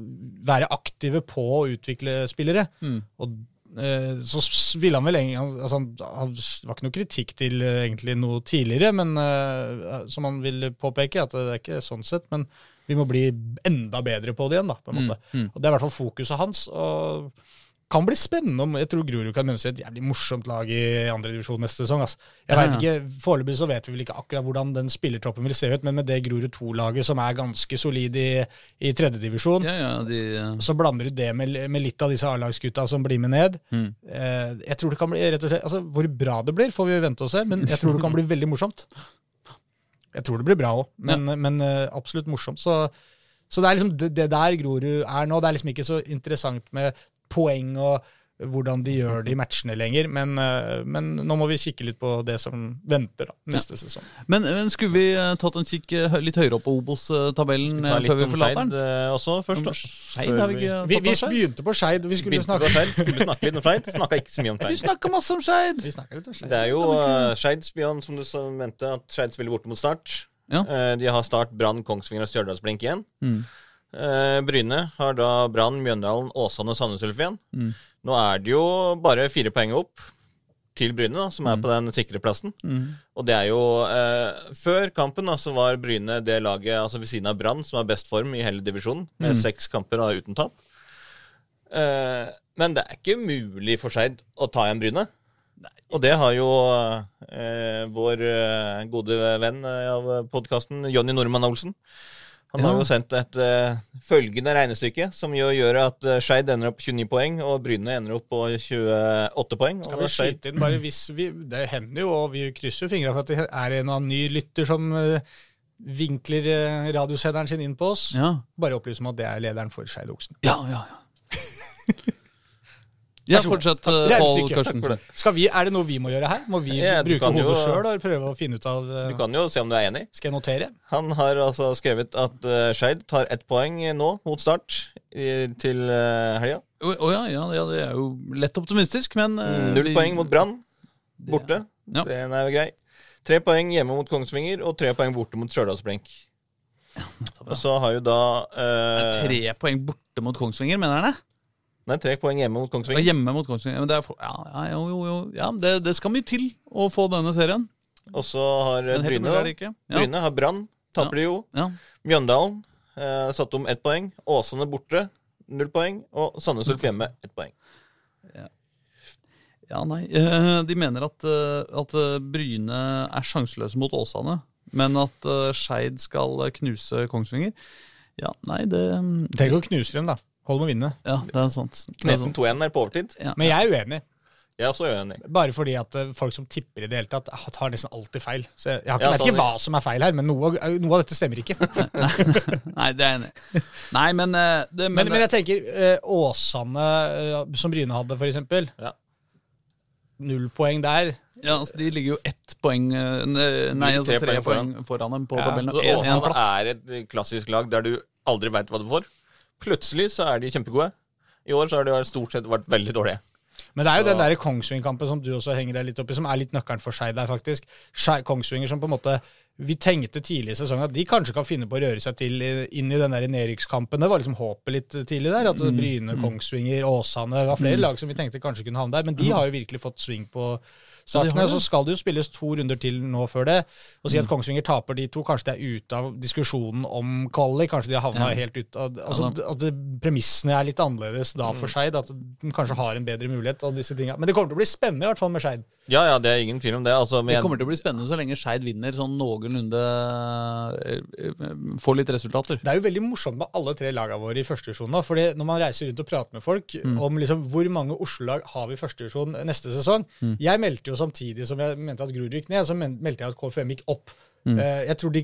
være aktive på å utvikle spillere. Mm. Og eh, så ville han vel altså, han- var ikke noe kritikk til eh, egentlig noe tidligere, men eh, som han vil påpeke, at det er ikke sånn sett. Men vi må bli enda bedre på det igjen, da, på en måte. mm. Og Det er i hvert fall fokuset hans. og kan bli spennende om Jeg tror Grorud kan mønstre et jævlig morsomt lag i andredivisjon neste sesong. Altså. Jeg vet ikke, Foreløpig så vet vi vel ikke akkurat hvordan den spillertroppen vil se ut, men med det Grorud 2-laget som er ganske solid i, i tredjedivisjon, Ja, ja, de ja. så blander du det med, med litt av disse A-lagsgutta som blir med ned. Mm. Eh, jeg tror det kan bli rett og slett, altså Hvor bra det blir, får vi vente og se, men jeg tror det kan bli veldig morsomt. Jeg tror det blir bra òg, men, men eh, absolutt morsomt. Så, så det er liksom det, det der Grorud er nå. Det er liksom ikke så interessant med poeng og hvordan de gjør det i matchene lenger, men, eh, men nå må vi kikke litt på det som venter da, neste sesong. men, men skulle vi eh, tatt en kikk eh, litt høyere opp på Obos-tabellen før vi forlater den? også først. da. Skeid har vi ikke Vi, vi her? begynte på Skeid, vi skulle snakke på skulle snakke litt om Skeid. Snakka ikke så mye om Vi Skeid. snakka masse om Skeid! Vi. Det er jo uh, Bjørn, som du så mente, at Skeid spiller borte mot Start. Ja. Eh, de har Start, Brann, Kongsvinger og Stjørdalsblink igjen. Mm. Eh, Bryne har da Brann, Mjøndalen, Åsane og Sandnes Ulf igjen. Mm. Nå er det jo bare fire poeng opp til Bryne, da, som er på den sikre plassen. Mm. Og det er jo eh, Før kampen da, så var Bryne det laget altså ved siden av Brann som har best form i hele divisjonen, med Mm. seks kamper da, uten tap. Eh, men det er ikke mulig for Skeid å ta igjen Bryne. Og det har jo eh, vår eh, gode venn eh, av podkasten, Jonny Normann Olsen. Han har Ja. jo sendt et uh, følgende regnestykke, som jo gjør at uh, Skeid ender opp 29 poeng, og Bryne ender opp på 28 poeng. Skal vi skyte inn bare hvis vi Det hender jo, og vi krysser jo fingra for at det er en annen ny lytter som uh, vinkler uh, radiosenderen sin inn på oss. Ja, Bare opplyse om at det er lederen for Skeid Oksen. ja, ja. ja. Ja, fortsett, eh, Pål Takk Karstensen. Skal vi, Er det noe vi må gjøre her? Må vi Ja, bruke hodet sjøl og prøve å finne ut av eh, Du kan jo se om du er enig. Skal jeg notere? Han har altså skrevet at uh, Skeid tar ett poeng nå mot start i, til uh, helga. Å oh, ja, ja, ja, det er jo lett optimistisk, men uh, Null vi- poeng mot Brann borte. Ja. Den er jo grei. Tre poeng hjemme mot Kongsvinger og tre poeng borte mot Stjørdalsblink. Og så har jo da eh, Tre poeng borte mot Kongsvinger, mener han det? Nei, tre poeng hjemme mot Kongsvinger. Ja, hjemme mot Kongsvinger. Men det, er for, ja, ja, jo, jo, jo. ja det, det skal mye til å få denne serien. Og så har eh, Bryne da. Ja, Bryne har Brann. Taper de jo. ja. Mjøndalen eh, satt om ett poeng. Åsane borte, null poeng. Og Sandnes Ulf hjemme, ett poeng. Ja, nei. eh, De mener at, eh, at Bryne er sjanseløse mot Åsane, men at Skeid skal knuse Kongsvinger. Ja, nei, det Tenk å knuse dem, da. Hold med å vinne. Ja, det er sant. Det Knesen 2-1 er på overtid. Ja. Men jeg er uenig. Jeg er også uenig. Bare fordi at eh, folk som tipper i det hele tatt, ah, tar nesten alltid feil. Så jeg, jeg har ikke, Ja, vet ikke sånn- hva som er feil her, men noe, av- noe av dette stemmer ikke. Nei, det er enig. Nei, men, eh, det, Men, men jeg tenker eh, Åsane, eh, som Bryne hadde, for eksempel. Ja. Null poeng der. ja, altså, De ligger jo ett poeng eh, Nei, altså Tre tre poeng foran, foran dem på Ja, tabellen. Åsane er et klassisk lag der du aldri veit hva du får. Plutselig så er de kjempegode. I år så har de stort sett vært veldig dårlige. Men det er jo Så- den der Kongsvinger-kampen som du også henger deg litt opp i, som er litt nøkkelen for seg der, faktisk. Kongsvinger som på en måte Vi tenkte tidlig i sesongen at de kanskje kan finne på å røre seg til inn i den der nedrykkskampen. Det var liksom håpet litt tidlig der. At Bryne, Kongsvinger, Åsane Det var flere lag som vi tenkte kanskje kunne havne der. Men de har jo virkelig fått sving på sakene. Så skal det jo spilles to runder til nå før det. Og si at Kongsvinger taper de to, kanskje det er ute av diskusjonen om kvalik. Kanskje de har havna Ja. helt ut av Altså at premissene er litt annerledes da for Skeid. At den kanskje har en bedre mulighet og disse tinga. Men det kommer til å bli spennende, i hvert fall med Skeid. Ja, ja, det er ingen tvil om det. Altså, men Det kommer til å bli spennende så lenge Skeid vinner sånn noenlunde eh, eh, Får litt resultater. Det er jo veldig morsomt med alle tre lagene våre i førstedivisjon nå. fordi når man reiser rundt og prater med folk om liksom hvor mange Oslo-lag har vi i førstedivisjon neste sesong Jeg meldte jo samtidig som jeg mente at Grorud gikk ned, så meldte jeg at KFM gikk opp. Eh, Jeg, tror de,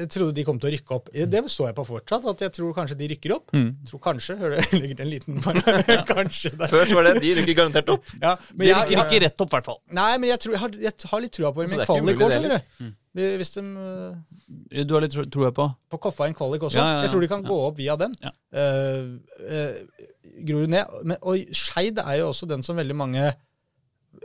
jeg trodde de kom til å rykke opp. Det står jeg på fortsatt, at jeg tror kanskje de rykker opp. Jeg tror kanskje, hører du, jeg legger til en liten bare, kanskje der. Før var det de rykker garantert opp. Ja, men De rykker jeg, ikke rett opp, i hvert fall. nei, men jeg, tror, jeg, har, jeg har litt trua på dem i det kvalik òg, skjønner du. Hvis de eh, Du har litt trua på. på Koffa i en kvalik også. Ja, ja, ja. Jeg tror de kan gå opp via den. Ja. Uh, eh, Grorud ned. Men, og Skeid er jo også den som veldig mange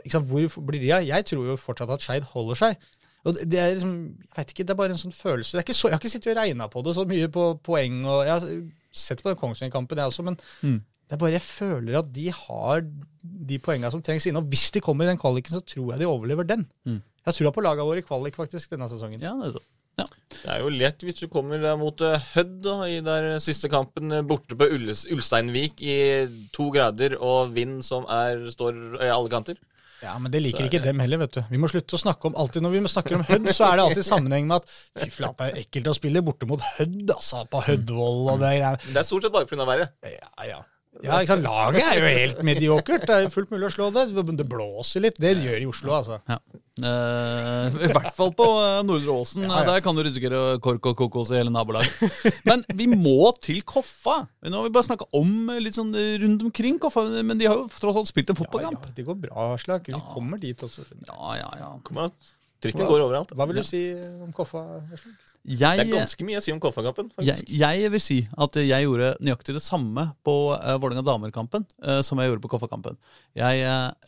ikke sant, Hvor blir de av? Jeg tror jo fortsatt at Skeid holder seg. Og det- det er liksom, jeg vet ikke, det er bare en sånn følelse. Det er ikke så, jeg har ikke sittet og regna på det så mye på poeng. og Jeg har sett på den Kongsvinger-kampen, jeg også, men Mm. det er bare jeg føler at de har de poengene som trengs inne. Og hvis de kommer i den kvaliken, så tror jeg de overlever den. Mm. Jeg har trua på laga våre i kvalik faktisk denne sesongen. Ja, det er det. Ja. Det er jo lett hvis du kommer mot eh, Hødd da, i der siste kampen eh, borte på Ulsteinvik i to grader og vind som er, står i alle kanter. Ja, men det liker er ikke det- dem heller, vet du. Vi må slutte å snakke om alltid Når vi snakker om Hødd, så er det alltid sammenheng med at fy flate, det er ekkelt å spille borte mot Hødd, altså. På Hødvoll og det greiene. Det er stort sett bare pga. været. Ja, ja. Ja, ikke sant? Laget er jo helt mediokert. Det er jo fullt mulig å slå det. Det blåser litt. Det gjør i Oslo, altså. Ja. Eh, I hvert fall på eh, Nordre Åsen. Ja, ja. Der kan du risikere kork og kokos i hele nabolaget. Men vi må til Koffa. Nå har vi bare snakka om eh, litt sånn eh, rundt omkring Koffa, men de har jo tross alt spilt en fotballkamp. ja, det går bra, Aslak. Vi kommer dit også. Ja, ja, ja. Kom an. Trikken går overalt. Hva vil du si om Koffa? Aslak? Det er ganske mye å si om Koffa-kampen. jeg, jeg vil si at jeg gjorde nøyaktig det samme på uh, Vålerenga damer-kampen uh, som jeg gjorde på Koffa-kampen. Jeg,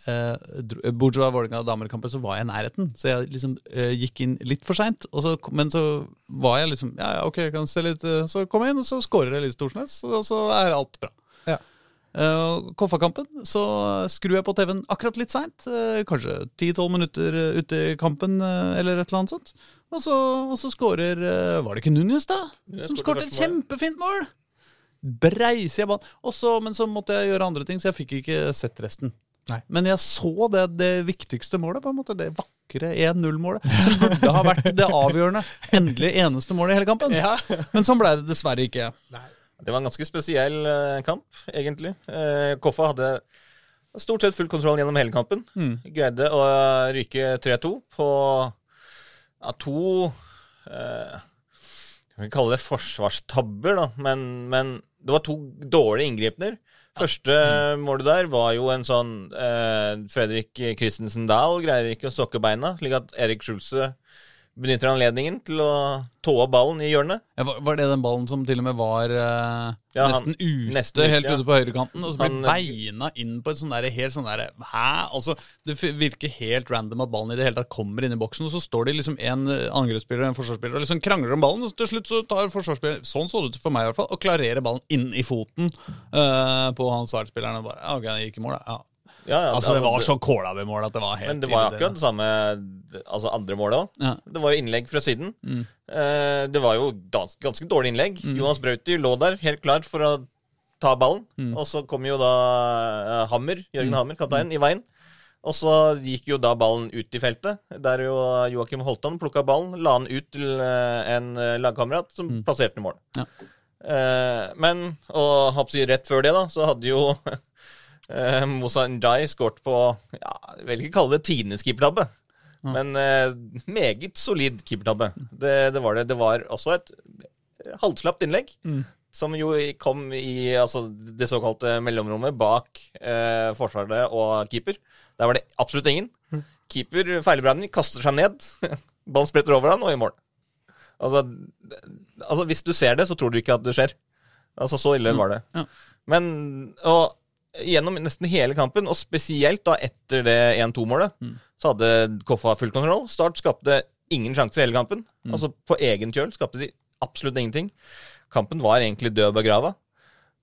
eh, Bortsett fra Vålerenga damer-kampen, så var jeg i nærheten. Så jeg liksom uh, gikk inn litt for seint. Men så var jeg liksom Ja, ja, ok, jeg kan se litt eh, Så kom jeg inn, og så skårer Elise Thorsnes, og så er alt bra. Ja. Uh, Koffa-kampen, så skrur jeg på TV-en akkurat litt seint. eh, kanskje 10-12 minutter eh, ute i kampen, eller et eller annet sånt. Og så, og så skårer Var det ikke Núñez, da? Jeg Som skåret et kjempefint mål! Breise jeg banen. Men så måtte jeg gjøre andre ting, så jeg fikk ikke sett resten. Nei. Men jeg så det, det viktigste målet, på en måte, det vakre 1-0-målet, som burde ha vært det avgjørende, endelig eneste målet i hele kampen. Men sånn ble det dessverre ikke. Det var en ganske spesiell eh, kamp, egentlig. Eh, Koffa hadde stort sett full kontroll gjennom hele kampen. Mm. Greide å ryke 3-2 på ja, to eh, Vi vil kalle det forsvarstabber, da. Men, men det var to dårlige inngripener. Første målet der var jo en sånn eh, Fredrik Christensen Dahl greier ikke å stokke beina, slik at Erik Schulze benytter anledningen til å tå ballen i hjørnet. Ja, var, det den ballen som til og med var uh, Ja, han- nesten ute, nesten helt ja. ute på høyrekanten? Og så ble Han- beina inn på et sånn der, helt sånn derre Hæ? Altså, det virker helt random at ballen i det hele tatt kommer inn i boksen, og så står det liksom en eh, angrepsspiller og en forsvarsspiller og liksom krangler om ballen, og så til slutt så tar forsvarsspilleren Sånn så det ut for meg, i hvert fall. Og klarerer ballen inn i foten uh, på han startspilleren. Og bare, ok, det gikk i mål, da. Ja. Ja, ja, Altså, det var så kåla ved mål at det var helt Men det var akkurat det samme altså andre målet òg. Ja. Det var jo innlegg fra siden. Eh, det var jo ganske, ganske dårlig innlegg. Jonas Brauti lå der helt klar for å ta ballen. Og så kom jo da eh, Hammer, Jørgen Hammer, kapteinen, i veien. Og så gikk jo da ballen ut i feltet, der jo Joakim Holtan plukka ballen, la den ut til eh, en eh, lagkamerat som plasserte den i mål. Ja. Eh, men, og hoppsi, rett før det, da, så hadde jo eh, Moussa Njay skåret på ja, Jeg vil ikke kalle det tidenes keepertabbe, men eh, meget solid keepertabbe. Det, det var det. Det var også et halvslapt innlegg. Som jo kom i altså, det såkalte mellomrommet bak eh, forsvaret og keeper. Der var det absolutt ingen. Keeper feilberegner, kaster seg ned. Ballen spretter over han og i mål. Altså, altså, hvis du ser det, så tror du ikke at det skjer. Altså, så ille var det. Ja. Men og gjennom nesten hele kampen, og spesielt da etter det 1-2-målet, så hadde Koffa full kontroll. Start skapte ingen sjanser i hele kampen. Altså på egen kjøl skapte de absolutt ingenting. Kampen var egentlig død og begrava.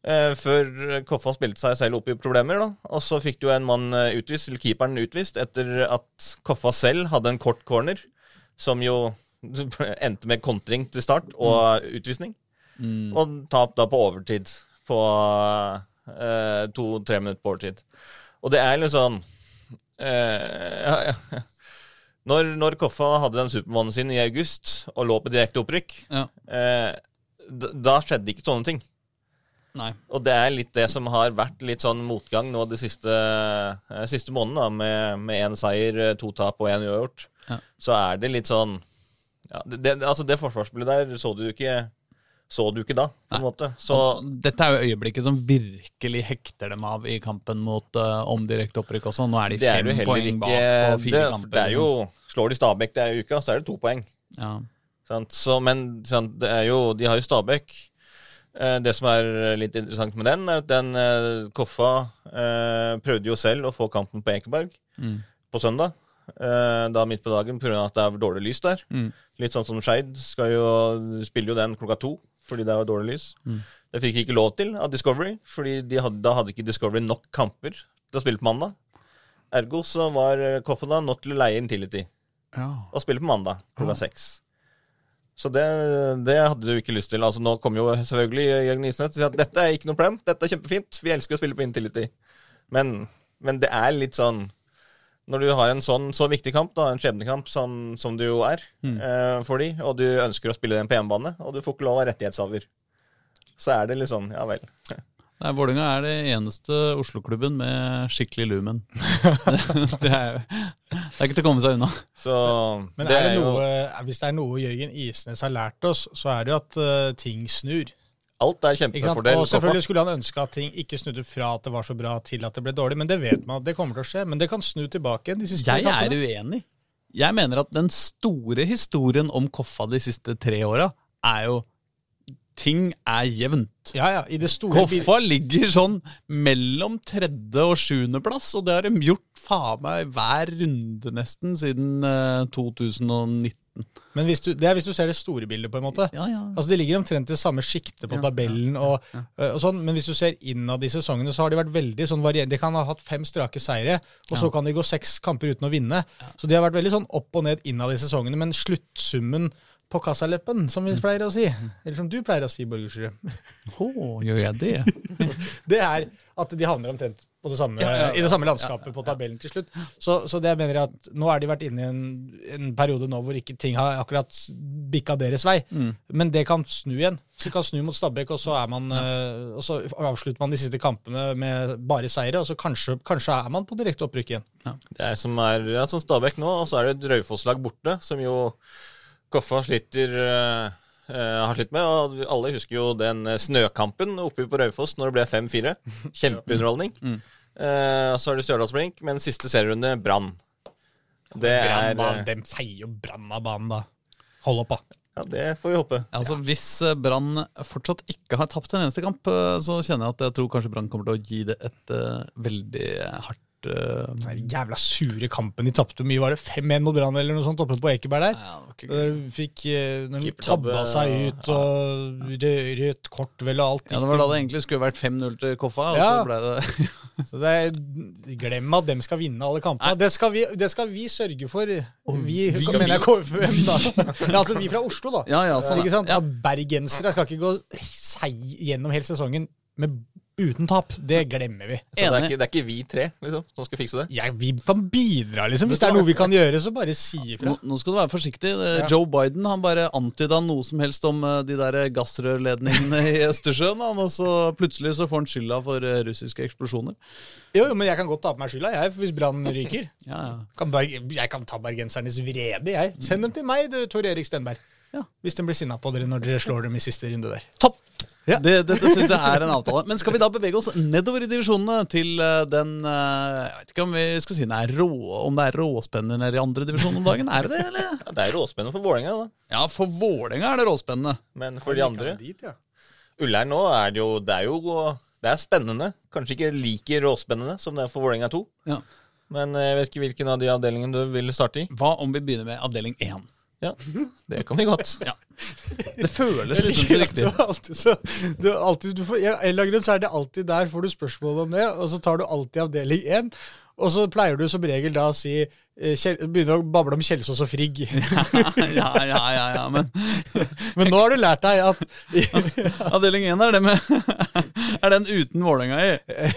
Eh, før Koffa spilte seg selv opp i problemer, da. Og så fikk du en mann eh, utvist, eller keeperen utvist, etter at Koffa selv hadde en kort corner, som jo endte med kontring til start og utvisning. Og tap da på overtid. På eh, to-tre minutter på overtid. Og det er litt sånn eh, ja, ja. Når, når Koffa hadde den supermannen sin i august og lå på direkte opprykk, Ja. eh, da skjedde ikke sånne ting. Nei. Og det er litt det som har vært litt sånn motgang nå de siste, eh, siste måneden, da, med, med én seier, eh, to tap og én uavgjort. Ja. Så er det litt sånn ja, det, det, Altså, det forsvarsspillet der så du ikke Så du ikke da, på en måte. Så dette er jo øyeblikket som virkelig hekter dem av i kampen mot uh, om direkte opprykk også. Nå er de fem er poeng ikke bak på fire det, kamper. det er jo Slår de Stabæk det er i uka, så er det to poeng. ja. Sant? Så, men sant, det er jo, de har jo Stabæk. Eh, det som er litt interessant med den, er at den eh, Koffa eh, prøvde jo selv å få kampen på Ekeberg Mm. på søndag. Eh, da midt på dagen pga. at det er dårlig lys der. Mm. Litt sånn som Skeid spiller jo den klokka to fordi det var dårlig lys. Mm. Det fikk de ikke lov til av Discovery, fordi hadde, da hadde ikke Discovery nok kamper til å spille på mandag. Ergo så var eh, Koffa da nødt til å leie Intility Ja. og spille på mandag klokka seks. Så det, det hadde du ikke lyst til. Altså Nå kommer jo selvfølgelig Jørgen Isnes og sier at dette er ikke noe problem, dette er kjempefint, vi elsker å spille på Intility. Men, men det er litt sånn Når du har en sånn så viktig kamp, da, en skjebnekamp som, som det jo er eh, for de, og du ønsker å spille den på hjemmebane, og du får ikke lov av rettighetshaver, så er det litt sånn, ja vel. Nei, Vålerenga er det eneste Oslo-klubben med skikkelig lumen. det, er, det er ikke til å komme seg unna. Så Men er det noe, hvis det er noe Jørgen Isnes har lært oss, så er det jo at uh, ting snur. Alt er kjempefordel. Og selvfølgelig skulle han ønske at ting ikke snudde fra at det var så bra, til at det ble dårlig. Men det vet man at det kommer til å skje. Men det kan snu tilbake igjen de siste Jeg er uenig. Jeg mener at den store historien om Koffa de siste tre åra er jo Ting er jevnt. Ja, ja, i det store Koffa ligger sånn mellom tredje og sjuendeplass, og det har de gjort faen meg hver runde nesten siden eh, 2019. 2017. Men du, det er hvis du ser det store bildet, på en måte. Ja, ja. Altså De ligger omtrent i samme sjiktet på tabellen, og, og, sånn, men hvis du ser innad i sesongene, så har de vært veldig sånn varierende. De kan ha hatt fem strake seire, og så kan de gå seks kamper uten å vinne. Så de har vært veldig sånn opp og ned innad i sesongene, men sluttsummen på kassaleppen, som vi pleier å si, eller som du pleier å si, Borgersrud, Oh, gjør jeg det? det er at de havner omtrent på det samme, i det samme landskapet på tabellen til slutt. Så, så det mener jeg at nå har de vært inne i en, en periode nå hvor ikke ting har akkurat bikka deres vei. Men det kan snu igjen. Så det kan snu mot Stabæk, og så, er man, eh, og så avslutter man de siste kampene med bare seire, og så kanskje, kanskje er man på direkte opprykk igjen. Det er som er ja, som Stabæk nå, og så er det et Raufoss-lag borte, som jo Koffa sliter eh, har slitt med. Og alle husker jo den eh, snøkampen oppe på Raufoss når det ble 5-4. Kjempeunderholdning. Eh, så er det Stjørdalsblink, men siste serierunde Brann. Det er dem feier jo Brann av banen, da. Hold opp, da. Ja, det får vi håpe. Altså, Hvis Brann fortsatt ikke har tapt en eneste kamp, så kjenner jeg at jeg tror kanskje Brann kommer til å gi det et uh, veldig hardt eh, Den jævla sure kampen de tapte. Mye var det 5-1 mot Brann eller noe sånt oppe på Ekeberg der. ja, Og de fikk, eh, når de tabba seg ut, og rødt kort vel og alt. ja, Det var da det egentlig skulle vært 5-0 til Koffa, og Ja. så ble det Så det er, Glem at dem skal vinne alle kampene. Det skal, vi, det skal vi sørge for. Vi, vi- mener jeg KFUM, da. Ja, altså vi fra Oslo, da. Ja, ja, sånn, ja. Bergensere skal ikke gå gjennom hele sesongen med, uten tap. Det glemmer vi. Så det er, ikke, det er ikke vi tre liksom, som skal fikse det? Ja, vi kan bidra, liksom. Hvis det er noe vi kan gjøre, så bare si ifra. Nå, nå skal du være forsiktig. Ja. Joe Biden han bare antyda noe som helst om eh, de der gassrørledningene i Østersjøen. Han, og så plutselig så får han skylda for eh, russiske eksplosjoner. Jo, jo, men jeg kan godt ta på meg skylda, jeg, hvis brannen ryker. Ja, ja. Kan bare, jeg kan ta bergensernes vrede, jeg. Send dem til meg, du, Tor Erik Stenberg. Ja. Hvis de blir sinna på dere når dere slår dem i siste runde der. Topp! Ja. Det, dette syns jeg er en avtale. Men skal vi da bevege oss nedover i divisjonene til eh, den eh, Jeg vet ikke om vi skal si den er rå, om det er råspennende i andre divisjon om dagen. Er det det, eller? Ja, det er råspennende for Vålerenga, da. Ja, for Vålerenga er det råspennende. Men for de andre Dit, ja. Ullern nå er det jo Det er jo det er spennende. Kanskje ikke like råspennende som det er for Vålerenga 2. Ja. Men eh, jeg vet ikke hvilken av de avdelingene du vil starte i. Hva om vi begynner med avdeling 1? Ja, Det kan vi godt. Ja. Det føles liksom ikke du riktig. er alltid så du alltid, du får, ja, En eller annen grunn så er det alltid der får du spørsmål om det, og så tar du alltid avdeling én. Og så pleier du som regel da å si eh, Begynne å bable om Kjelsås og Frigg. Ja, ja, ja, ja, men Men nå har du lært deg at avdeling 1 er det med Er den uten Vålerenga i?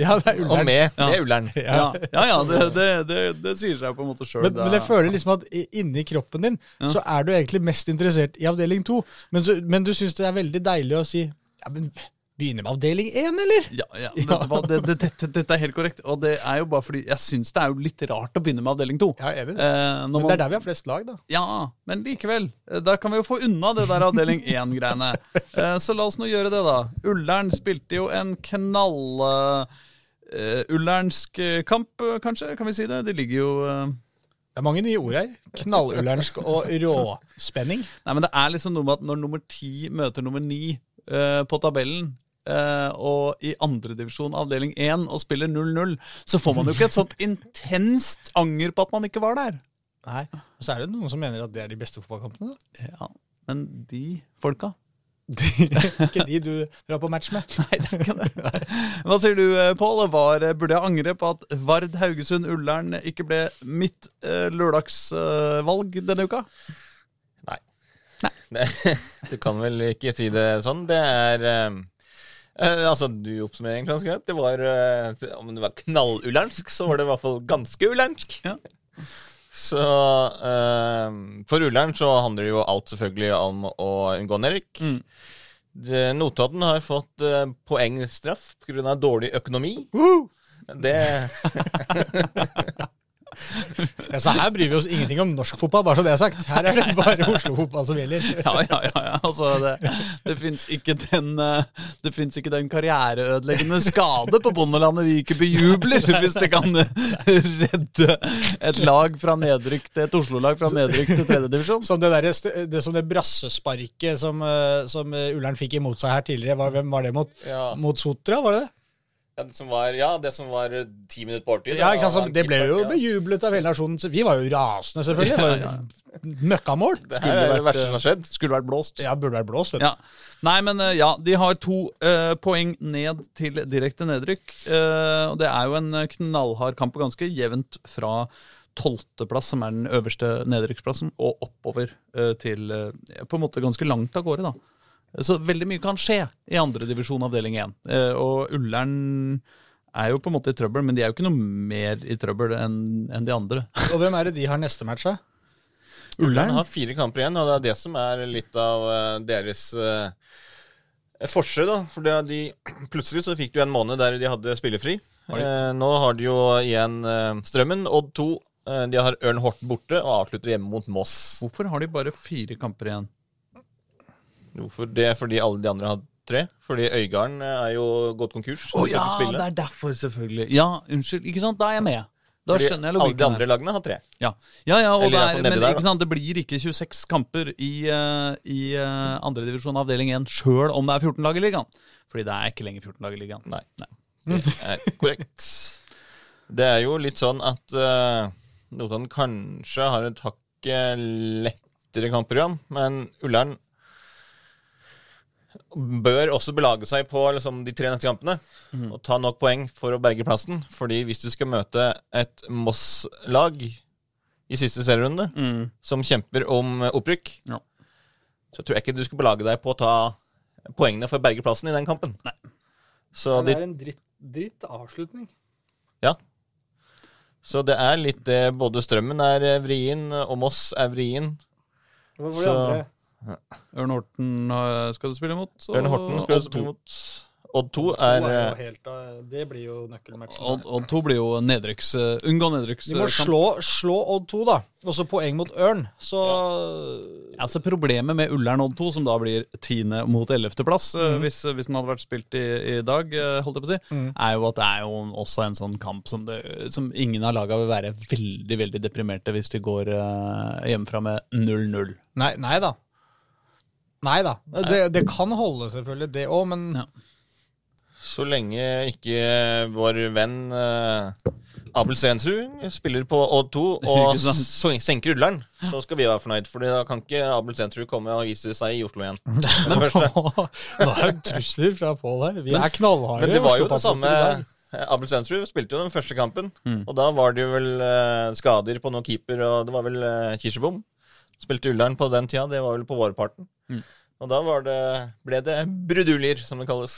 Ja, det er ullern. Og med. Det er Ullern. Ja, ja, ja det, det, det, det sier seg på en måte sjøl. Men, men jeg føler liksom at inni kroppen din så er du egentlig mest interessert i avdeling to. Men, så, men du syns det er veldig deilig å si ja, men begynne med avdeling én, eller? Ja, ja. Vet du hva? Det, det, dette, dette er helt korrekt. Og det er jo bare fordi jeg syns det er jo litt rart å begynne med avdeling to. Ja, jeg det. Eh, Men det man, er der vi har flest lag, da. ja, men likevel. eh, Da kan vi jo få unna det der avdeling én-greiene. Eh, så la oss nå gjøre det, da. Ullern spilte jo en knall... Uh, ullernsk eh, kamp, eh, kanskje? Kan vi si det? Det ligger jo uh... Det er mange nye ord her. Knallullernsk og råspenning. Nei, men det er liksom noe med at når nummer ti møter nummer ni uh, på tabellen, eh, og i andredivisjon avdeling 1 og spiller 0-0, så får man jo ikke et sånt intenst anger på at man ikke var der. Nei. Og så er det noen som mener at det er de beste fotballkampene. da. Ja, Men de folka Ikke de du drar på match med. Nei, det er ikke det. Hva sier du, eh, Pål? Burde jeg angre på at Vard Haugesund Ullern ikke ble mitt eh, lørdagsvalg denne uka? Nei. Det, du kan vel ikke si det sånn. Det er eh, eh, Altså, du oppsummerer egentlig ganske greit. Det var eh, Om det var knallullernsk, så var det i hvert fall ganske ullernsk. Ja. Så uh, For Ullern så handler det jo alt selvfølgelig om å unngå nedrykk. Mm. Notodden har fått uh, poengstraff pga. dårlig økonomi. Det Ja, så her bryr vi oss ingenting om norsk fotball, bare så det er sagt. Her er det bare Oslo-fotball som gjelder. Ja, ja, ja. ja. Altså, det det fins ikke den eh, ikke den karriereødeleggende skade på bondelandet vi ikke bejubler, hvis det kan redde et lag fra nedrykk til et Oslo-lag fra nedrykk til tredjedivisjon. Som det, der, det, som det brassesparket som, eh, som Ullern fikk imot seg her tidligere. Var, hvem var det mot? Ja. Mot Sotra, var det det? Ja, det som var, ja, det som var eh, ti minutter på overtid. Ja, ikke sant? Så det ble jo bejublet av hele nasjonen. Så Vi var jo rasende, selvfølgelig. Ja, ja. Møkkamål. Det her er det verste som har skjedd. Skulle vært blåst. Ja, burde vært blåst. Ja. Nei, men eh, ja, de har to uh, poeng ned til direkte nedrykk. Uh, det er jo en knallhard kamp og ganske jevnt fra tolvteplass, som er den øverste nedrykksplassen, og oppover uh, til på en måte ganske langt av gårde. da. Så veldig mye kan skje i andredivisjon avdeling 1. Eh, og Ullern er jo på en måte i trøbbel, men de er jo ikke noe mer i trøbbel enn de andre. Og hvem er det de har neste match, da? Ullern har fire kamper igjen, og det er det som er litt av eh, deres uh, forskjell. da, For de, plutselig så fikk du en måned der de hadde spillefri. Eh, nå har de jo igjen eh, Strømmen, Odd 2. eh, de har Ørn Horten borte og avslutter hjemme mot Moss. Hvorfor har de bare fire kamper igjen? Hvorfor det? Fordi alle de andre har tre? Fordi Øygarden eh, er jo gått konkurs. Å oh, ja, det er derfor, selvfølgelig. Ja, unnskyld. Ikke sant, da er jeg med. Da Fordi skjønner jeg alle de andre lagene har tre. Ja, ja, ja og det er, men der, ikke sant, det blir ikke 26 kamper i, uh, i uh, andredivisjon avdeling 1 sjøl om det er 14 lag i ligaen. Fordi det er ikke lenger 14 lag i ligaen. Nei. Det er korrekt. Det er jo litt sånn at uh, Notodden kanskje har et hakket lettere kampprogram, men Ullern bør også belage seg på liksom, de tre neste kampene og ta nok poeng for å berge plassen. Fordi hvis du skal møte et Moss-lag i siste serierunde, som kjemper om opprykk, Ja. så tror jeg ikke du skal belage deg på å ta poengene for å berge plassen i den kampen. Nei. Så, det er en dritt, dritt avslutning. ja. så det er litt det Både Strømmen er eh, vrien, og Moss er vrien. Hva var Så- det andre? Ørn Horten eh, skal du spille mot. Ørn Horten skal Odd spille 2. mot Odd 2 er er jo eh, helt, eh, det blir jo nøkkelmatchen. Odd, Odd 2 blir jo nedrykks... eh, unngå nedrykks... De må slå, slå Odd 2, da. Også poeng mot Ørn. Så Altså Problemet med Ullern Odd 2, som da blir tiende mot ellevteplass, mm. Hvis, hvis den hadde vært spilt i, i dag, eh, holdt jeg på å si, mm. er jo at det er jo også en sånn kamp som, det, som ingen av laga vil være veldig veldig deprimerte hvis de går uh, hjemmefra med 0-0. Nei, nei da. Nei da. Det, det kan holde, selvfølgelig, det òg, men Ja. Så lenge ikke vår venn eh, Abel Stensrud spiller på Odd 2 og senker rulleren, så skal vi være fornøyd. For da kan ikke Abel Stensrud komme og vise seg i Oslo igjen. Det er det. Nå er trusler fra Pål her. Vi er knallharde. Men det var jo det samme. Abel Stensrud spilte jo den første kampen, og da var det jo vel eh, skader på noen keeper, og det var vel uh, Kirsebom. Spilte Ullern på den tida, det var vel på vårparten. Og da var det, ble det bruduljer, som det kalles.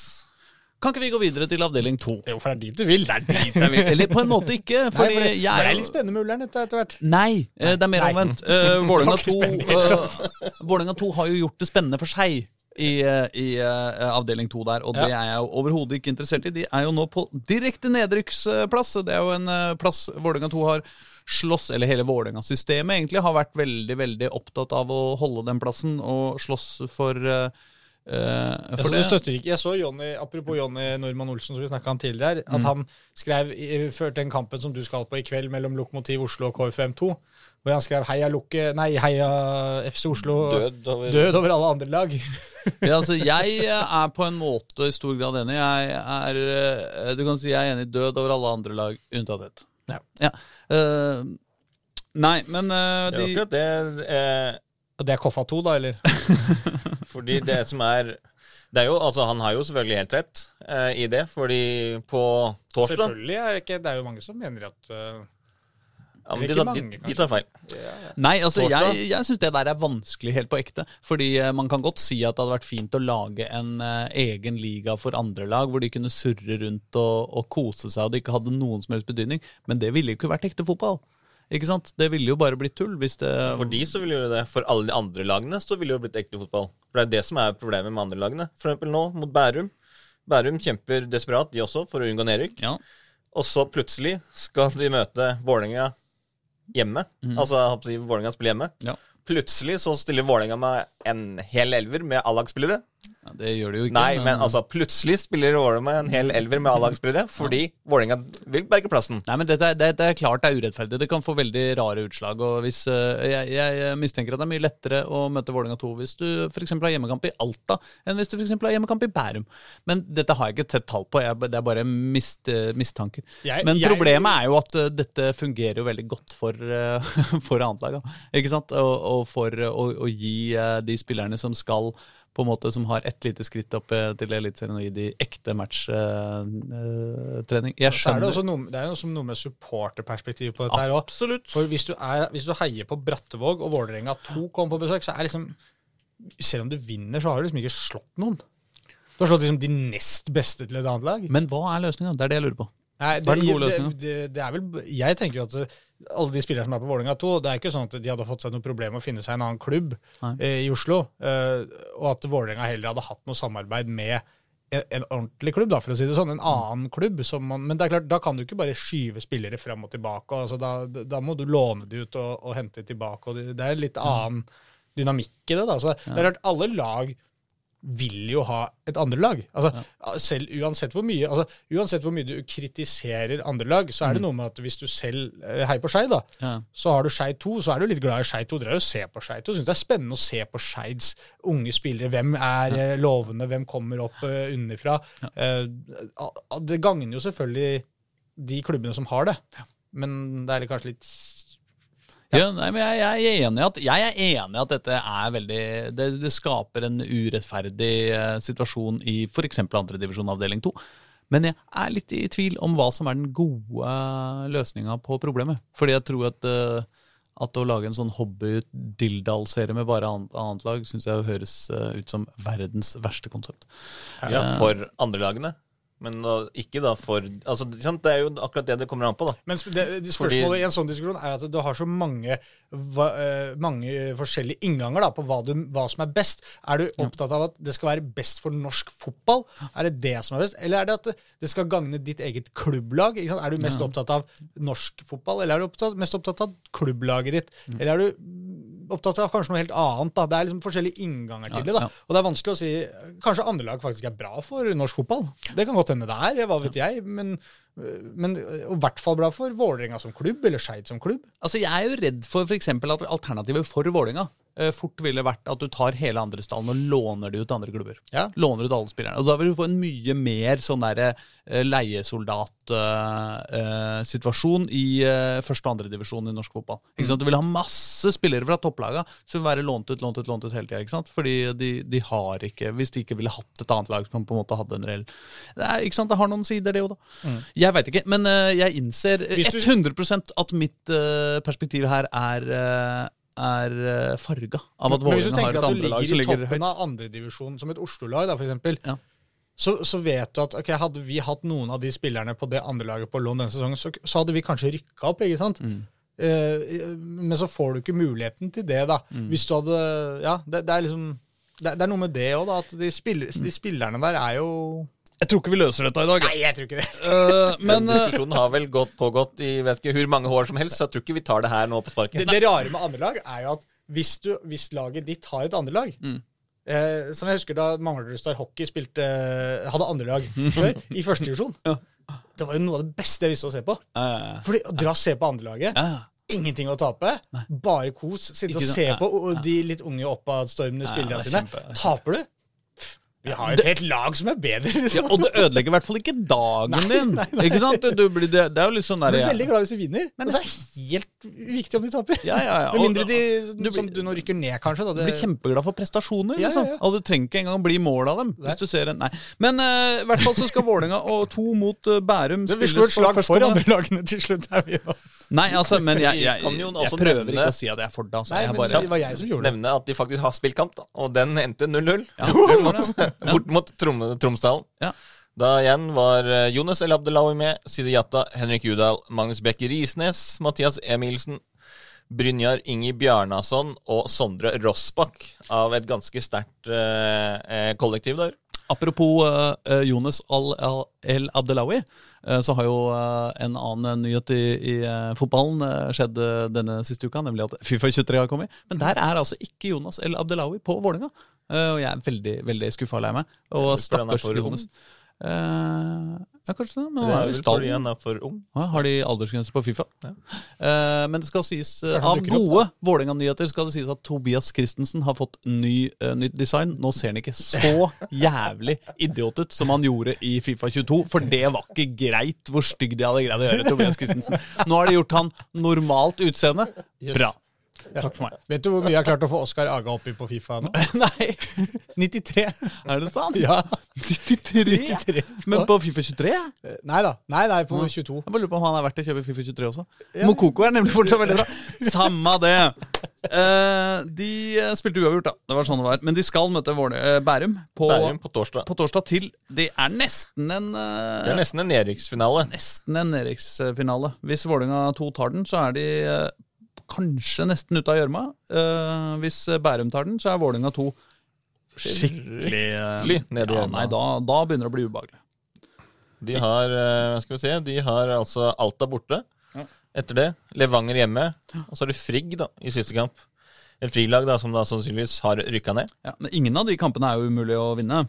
Kan ikke vi gå videre til avdeling 2? Jo, for det er dit du vil. Det er dit Eller på en måte ikke, Nei, fordi for det, jeg det er litt spennende med Ullern etter, hvert. Nei, eh, det er mer omvendt. Uh, Vålerenga 2, var ikke spennende eh, Vålerenga 2 har jo gjort det spennende for seg i, eh, i uh, avdeling 2 der, og det er jeg jo overhodet ikke interessert i. De er jo nå på direkte nedrykksplass, og det er jo en uh, plass Vålerenga 2 har slåss, eller hele Vålerenga-systemet egentlig, har vært veldig, veldig opptatt av å holde den plassen og slåss for uh, for Jeg så, det. du støtter ikke. Jeg så Jonny, apropos Jonny Normann Olsen, som vi snakka om tidligere, at at han skrev før den kampen som du skal på i kveld mellom Lokomotiv Oslo og KFM2, hvor han skrev 'Heia Lokke', nei, 'Heia FC Oslo', Død over død over alle andre lag. Ja, altså, jeg er på en måte i stor grad enig. Jeg er, eh, du kan si jeg er enig i død over alle andre lag, unntatt ett. Ja. Eh, nei, men eh, Det er jo de det. Eh, det er Koffa 2, da, eller? Fordi det som er det er jo, altså Han har jo selvfølgelig helt rett eh, i det, fordi på torsdag Selvfølgelig er det ikke Det er jo mange som mener at uh, ja, men de, mange, de, de tar feil. Nei, altså, Torsdag? jeg, jeg syns det der er vanskelig helt på ekte. Fordi eh, man kan godt si at det hadde vært fint å lage en uh, egen liga for andre lag, hvor de kunne surre rundt og, og kose seg, og det ikke hadde noen som helst betydning. Men det ville jo ikke vært ekte fotball. Ikke sant? Det ville jo bare blitt tull hvis det For de så ville jo det For alle de andre lagene så ville det jo blitt ekte fotball. For det er det som er problemet med andre lagene. For eksempel nå, mot Bærum. Bærum kjemper desperat, de også, for å unngå nedrykk. Ja. Og så plutselig skal de møte Vålerenga hjemme. Altså jeg håper å si, Vålerenga spiller hjemme. Ja. Plutselig så stiller Vålerenga med en hel elver med A-lagsspillere. Ja, det gjør det jo ikke. Nei, men altså plutselig spiller Åle med en hel elver med A-lagsspillere fordi Vålerenga vil berge plassen. Nei, men dette, er- det, det er klart det er urettferdig. Det kan få veldig rare utslag. og hvis, eh, jeg, jeg mistenker at det er mye lettere å møte Vålerenga 2 hvis du f.eks. har hjemmekamp i Alta, enn hvis du for eksempel har hjemmekamp i Bærum. Men dette har jeg ikke tett tall på. Jeg, det er bare mist, eh, mistanker. Jeg- men jeg- problemet er jo at eh, dette fungerer jo veldig godt for, for annetlaga. Ikke sant? Og, og for å, gi de spillerne som skal på en måte som har ett lite skritt opp eh, til Eliteserien og gi de ekte matchtrening. Jeg skjønner. er det, også noe, det er også noe med supporterperspektivet på dette her òg. For hvis du, er, hvis du heier på Brattevåg, og Vålerenga 2 kommer på besøk, så er liksom Selv om du vinner, så har du liksom ikke slått noen. Du har slått liksom de nest beste til et annet lag. Men hva er løsninga? Det er det jeg lurer på. Nei, Hva er den gode det, det, det er jeg tenker jo at eh, alle de spillerne som er på Vålerenga 2, det er ikke sånn at de hadde fått seg noe problem med å finne seg en annen klubb eh, i Oslo, eh, og at Vålerenga heller hadde hatt noe samarbeid med en, en ordentlig klubb, da, for å si det sånn. En annen klubb. Som man, men det er klart, da kan du ikke bare skyve spillere frem og tilbake. Altså, da, da må du låne de ut og, og hente de tilbake. og det, det er litt annen dynamikk i det. da. Så det er klart, alle lag vil jo ha et andre lag. Altså, selv Uansett hvor mye altså, uansett hvor mye du kritiserer andre lag, så er det noe med at hvis du selv eh, heier på Skeid, da, Ja. så har du Skeid 2, så er du litt glad i Skeid 2. Dere ser se på Skeid 2. Syns det er spennende å se på Skeids unge spillere. Hvem er eh, lovende, hvem kommer opp uh, underfra. Uh, det gagner jo selvfølgelig de klubbene som har det. Men det er kanskje litt Ja, nei, men jeg, jeg, er enig i at, jeg er enig at dette er veldig Det, det skaper en urettferdig eh, situasjon i f.eks. andredivisjon avdeling 2. Men jeg er litt i tvil om hva som er den gode løsninga på problemet. Fordi jeg tror at, eh, at å lage en sånn hobby-Dildal-serie med bare annet, annet lag, syns jeg høres eh, ut som verdens verste konsept. Ja, for andre lagene. Men da, ikke da for altså, sant? Det er jo akkurat det det kommer an på, da. Men det, det spørsmålet i en sånn diskusjon er at du har så mange, va, eh, mange forskjellige innganger da, på hva, du, hva som er best. Er du opptatt av at det skal være best for norsk fotball? Er det det som er best? Eller er det at det, skal gagne ditt eget klubblag? Er du mest opptatt av norsk fotball, eller er du opptatt, mest opptatt av klubblaget ditt? Eller er du opptatt av kanskje noe helt annet? da? Det er liksom forskjellige innganger til det. da. Og det er vanskelig å si Kanskje andre lag faktisk er bra for norsk fotball. Det kan godt hende det er, hva vet jeg. Men, men i hvert fall bra for Vålerenga som klubb, eller Skeid som klubb. Altså, Jeg er jo redd for eksempel at alternativet for eh, fort ville vært at du tar hele andrestallen og låner det ut til andre klubber. Ja. Låner ut alle spillerne. Og Da vil du få en mye mer sånn derre leiesoldatsituasjon leiesoldat-situasjon i eh, første og andre divisjon i norsk fotball. Ikke sant? Du vil ha masse spillere fra topplaga som vil være lånt ut, lånt ut, lånt ut hele tida. Fordi de, de har ikke Hvis de ikke ville hatt et annet lag som på en måte hadde en reell det, er, ikke sant? det har noen sider, det òg, da. Jeg veit ikke, men eh, jeg innser du- 100% at mitt eh, perspektiv her er er uh, farga av at Men hvis du andrelag som tenker høyt. at du tenker at du ligger i toppen av andredivisjon som et Oslo-lag, eksempel, Ja. så, så vet du at ok, hadde vi hatt noen av de spillerne på det andre laget på lån denne sesongen, så, så hadde vi kanskje rykka opp, ikke sant? Mm. Eh, men så får du ikke muligheten til det, da. Mm. Hvis du hadde Ja, det, det er liksom det, det er noe med det òg, da. At de, spiller, de spillerne der er jo Jeg tror ikke vi løser dette i dag. Nei, jeg tror ikke det. Uh, men Men diskusjonen har vel gått pågått i vet ikke hvor mange år som helst, så jeg tror ikke vi tar det her nå på Det, sparket. det rare med andre lag er jo at hvis, du, hvis laget ditt har et andre lag Mm. eh, Som jeg husker da Manglerudstad Hockey spilte, hadde andre lag før, i første divisjon. Det var jo noe av det beste jeg visste å se på. Uh, Fordi å dra og se på andrelaget uh, Ingenting å tape. Bare kos. Sitte og se Ja, på og de litt unge oppadstormende Ja, spillerne det er sine. kjempe- det er Taper du? Vi har jo et helt lag som er bedre. ja, Liksom. Og det ødelegger i hvert fall ikke dagen din. nei, nei. Ikke sant? Du, du blir, det, det er jo litt sånn Jeg der blir veldig glad hvis du vinner, men det er helt uviktig om de taper. Ja, ja, ja. Med mindre de, du blir- som du nå rykker ned, kanskje. Da. Du blir kjempeglad for prestasjoner, Ja, liksom. ja, ja. Og du trenger ikke engang bli mål av dem. Nei. Hvis du ser en, nei. Men eh, i hvert fall så skal Vålerenga og to mot uh, Bærum spilles Vi slår et slag for andre lagene til slutt. her, vi. Nei, altså, men jeg, jeg, jeg, kan jeg, prøver nevne- ikke å si at jeg er for det. Altså. Nei, jeg men bare, det var jeg som gjorde det. Nevne at de faktisk har spilt kamp, da. Og den endte 0-0. Ja, det var det. Bort mot Trom Tromsdalen. Ja. Da igjen var eh, Jonas El Abdelawi med, Sidi Jatta, Henrik Judal, Magnus Bekke Risnes, Mathias Emilsen, Brynjar Ingi Bjarnason og Sondre Rossbakk av et ganske sterkt eh, eh, kollektiv der. Apropos eh, eh, Jonas Al Al El Abdelawi, eh, så har jo en annen nyhet i, i fotballen skjedd denne siste uka, nemlig at Fifa 23 har kommet. Men der er altså ikke Jonas El Abdelawi på Vålerenga. Og jeg er veldig veldig skuffa og lei meg. Og stakkars Jonas. ung. Eh, ja, kanskje det, men Det er er vel fordi han er for ung. Ja, har de aldersgrense på Fifa? Eh, men det skal sies uh, av gode Vålerenga-nyheter skal det sies at Tobias Christensen har fått ny, uh, nytt design. Nå ser han ikke så jævlig idiot ut som han gjorde i Fifa 22, for det var ikke greit hvor stygg de hadde greid å gjøre Tobias Christensen. Nå har de gjort han normalt utseende. Bra. Takk for meg. Vet du hvor mye jeg har klart å få Oskar Aga opp i på Fifa nå? Nei, 93. er det sant? Ja. 93? 93. Men på Fifa 23? Eh, Nei da. Nei, nei, på 22. Jeg bare lurer på om han er verdt å kjøpe Fifa 23 også. Ja. Mokoko er nemlig fortsatt veldig bra. Samme det. Uh, de eh, spilte uavgjort, da. Det var sånn det var. Men de skal møte Våle, eh, Bærum, på, Bærum på torsdag. på torsdag til Det er nesten en uh, Det er nesten en nedrykksfinale. nesten en nedrykksfinale. Hvis Vålerenga 2 tar den, så er de eh, kanskje nesten ute av gjørma. Uh, hvis Bærum tar den, så er Vålerenga 2 skikkelig eh, Skikkelig nede i ja. Nei, da, da begynner det å bli ubehagelig. De har uh, skal vi se, de har altså Alta borte. Ja. Etter det Levanger hjemme. Og så har du Frigg da, i siste kamp. Et frilag da, som da sannsynligvis har rykka ned. Ja, men ingen av de kampene er jo umulig å vinne.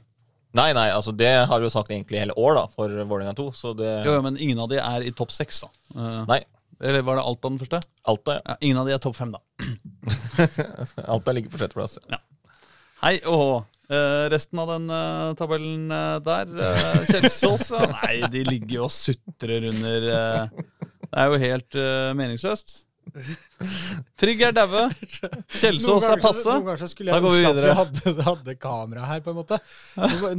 Nei, nei, altså det har vi jo sagt egentlig hele år da, for Vålerenga 2. Så det Jo, jo, men ingen av de er i topp seks, da. Eh, Nei, Eller var det Alta den første? Alta, ja. Ja, ingen av de er topp fem, da. Alta ligger på sjetteplass. Hei og hå. Eh, resten av den uh, tabellen uh, der uh, Kjelsås ja, Nei, de ligger jo og sutrer under Det er jo helt meningsløst. Frigg er daue. Kjelsås er passe. Noen ganger skulle Da jeg går vi ønske at vi hadde, hadde kamera her, på en måte.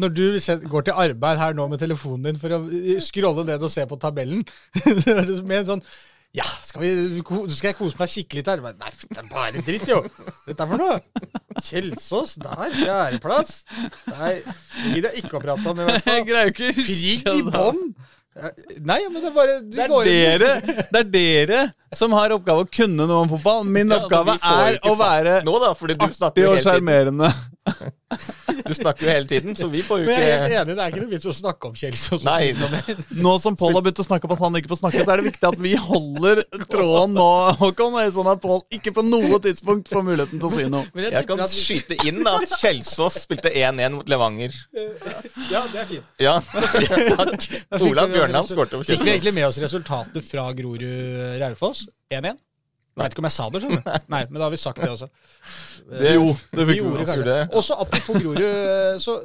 Når du går til arbeid her nå med telefonen din for å scrolle ned og se på tabellen med en sånn ja, skal, vi, skal jeg kose meg skikkelig kikke litt her? Nei, det er bare dritt, jo. Dette er for noe. Kjelsås, der. Fjerdeplass. Nei, det gidder jeg ikke å prate om. i hvert Jeg fall. greier jo ikke å huske i bånn. Nei, men det er bare Det er, dere, det er dere som har oppgave å kunne noe om fotball. Min oppgave ja, er å være Nå, da, fordi du artig og sjarmerende. Du snakker jo hele tiden, så vi får jo ikke Men jeg er helt enig, det er ikke noe vits å snakke om Kjelsås. Nei, Nå som Pål har begynt å snakke om at han ikke får snakke, så er det viktig at vi holder tråden nå, Håkon. Sånn at Pål ikke på noe tidspunkt får muligheten til å si noe. Men jeg jeg kan at vi- skyte inn at Kjelsås spilte 1-1 mot Levanger. Ja, det er fint. Ja, takk. Ola Bjørnland skårte over Kjelsås. Fikk vi egentlig med oss resultatet fra Grorud-Raufoss? 1-1? Jeg vet ikke om jeg sa det, skjønner du. Nei, men da har vi sagt det også. Det- Jo, det fikk vi kanskje. det. Også apropos Grorud, så,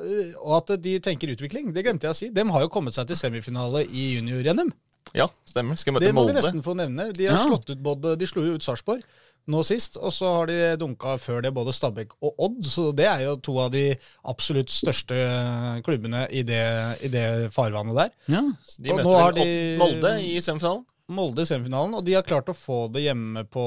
og at de tenker utvikling. Det glemte jeg å si. De har jo kommet seg til semifinale i junior-NM. Ja, stemmer. Skal møte Det må vi nesten få nevne. De har Ja. slått ut både, de slo jo ut Sarpsborg nå sist, og så har de dunka før det både Stabæk og Odd. Så det er jo to av de absolutt største klubbene i det, i det farvannet der. Ja. De Og møter nå har de- Molde i semifinalen. Molde i semifinalen, og de har klart å få det hjemme på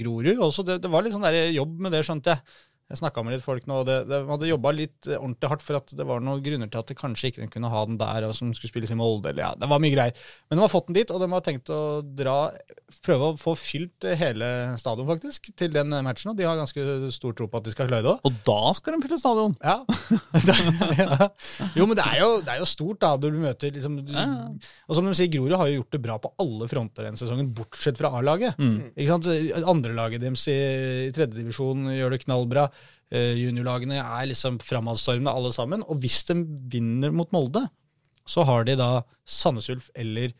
Grorud. Også det, det var litt sånn der jobb med det, skjønte jeg. Jeg snakka med litt folk nå, og det, det, de hadde jobba litt eh, ordentlig hardt for at det var noen grunner til at de kanskje ikke kunne ha den der, og som skulle spilles i Molde. eller ja, Det var mye greier. Men de har fått den dit, og de har tenkt å dra, prøve å få fylt hele stadion faktisk, til den matchen. Og de har ganske stor tro på at de skal klare det òg. Og da skal de fylle stadion. Ja. ja. Jo, men det er jo, det er jo stort, da. Du møter liksom du, Og som de sier, Grorud har jo gjort det bra på alle fronter denne sesongen, bortsett fra A-laget. Ikke sant? Andrelaget deres i, i tredjedivisjon gjør det knallbra. Eh, juniorlagene er liksom framadstormende alle sammen. Og hvis de vinner mot Molde, så har de da Sandnes Ulf eller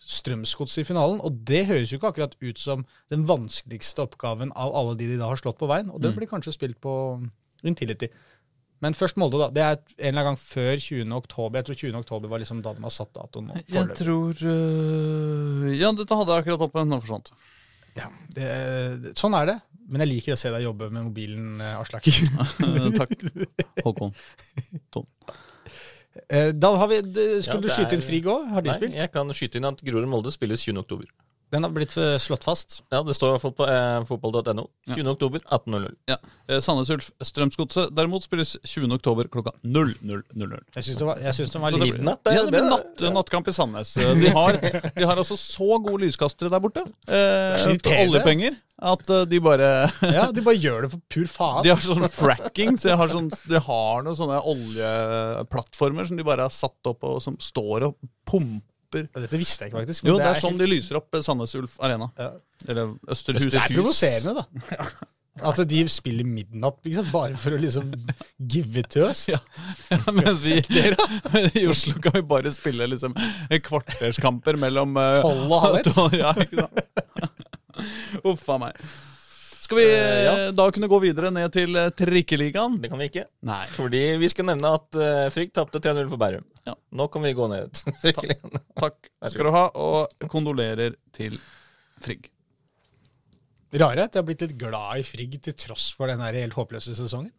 Strømsgods i finalen. Og det høres jo ikke akkurat ut som den vanskeligste oppgaven av alle de de da har slått på veien. Og det blir kanskje spilt på Intility. Men først Molde, da. Det er en eller annen gang før 20. oktober. Jeg tror 20. oktober var liksom da de har satt datoen. nå, Jeg tror øh, Ja, dette hadde jeg akkurat oppe. Nå forsvant det. Ja, det- sånn er det. Men jeg liker å se deg jobbe med mobilen, eh, Aslak. Eh, Takk, Håkon. Tom. da har vi, Skulle Ja, du skyte inn Frigg òg? Har de Nei, spilt? jeg kan skyte inn at Grorud Molde spilles 20. Den har blitt eh, slått fast. Ja, det står i hvert fall på eh, fotball.no. 20. oktober 18.00. Ja. Eh, Sandnes Ulf Strømsgodset derimot spilles 20. oktober klokka 00.00. Jeg syns det var, jeg synes det var det litt blir- Midnatt, det- Ja, det blir natt, ja. nattkamp i Sandnes. Eh, De har, de har altså så gode lyskastere der borte. Eh, oljepenger. At eh, de bare Ja, De bare gjør det for pur faen. De har sånn fracking, så de har, sånn, de har noen sånne oljeplattformer som de bare har satt opp, og som står og pumper. Dette visste jeg ikke, faktisk. Jo, det er sånn helt- de lyser opp eh, Sandnes Ulf Arena. Ja. Eller Østerhus Det er provoserende, da. At de spiller midnatt liksom, bare for å liksom give it to us. Ja. Mens vi i Oslo kan vi bare spille liksom kvarterskamper mellom eh, Tolv og halv ett. Ja? Uff a meg. Skal vi Eh, ja. eh, da kunne gå videre ned til eh, trikkeligaen? Det kan vi ikke. Nei. Fordi vi skal nevne at uh, Frigg tapte 3-0 for Bærum. Ja. Nå kan vi gå ned. Trikkeligaen. Takk skal du ha, og kondolerer til Frigg. Rare at jeg har blitt litt glad i Frigg til tross for den der helt håpløse sesongen.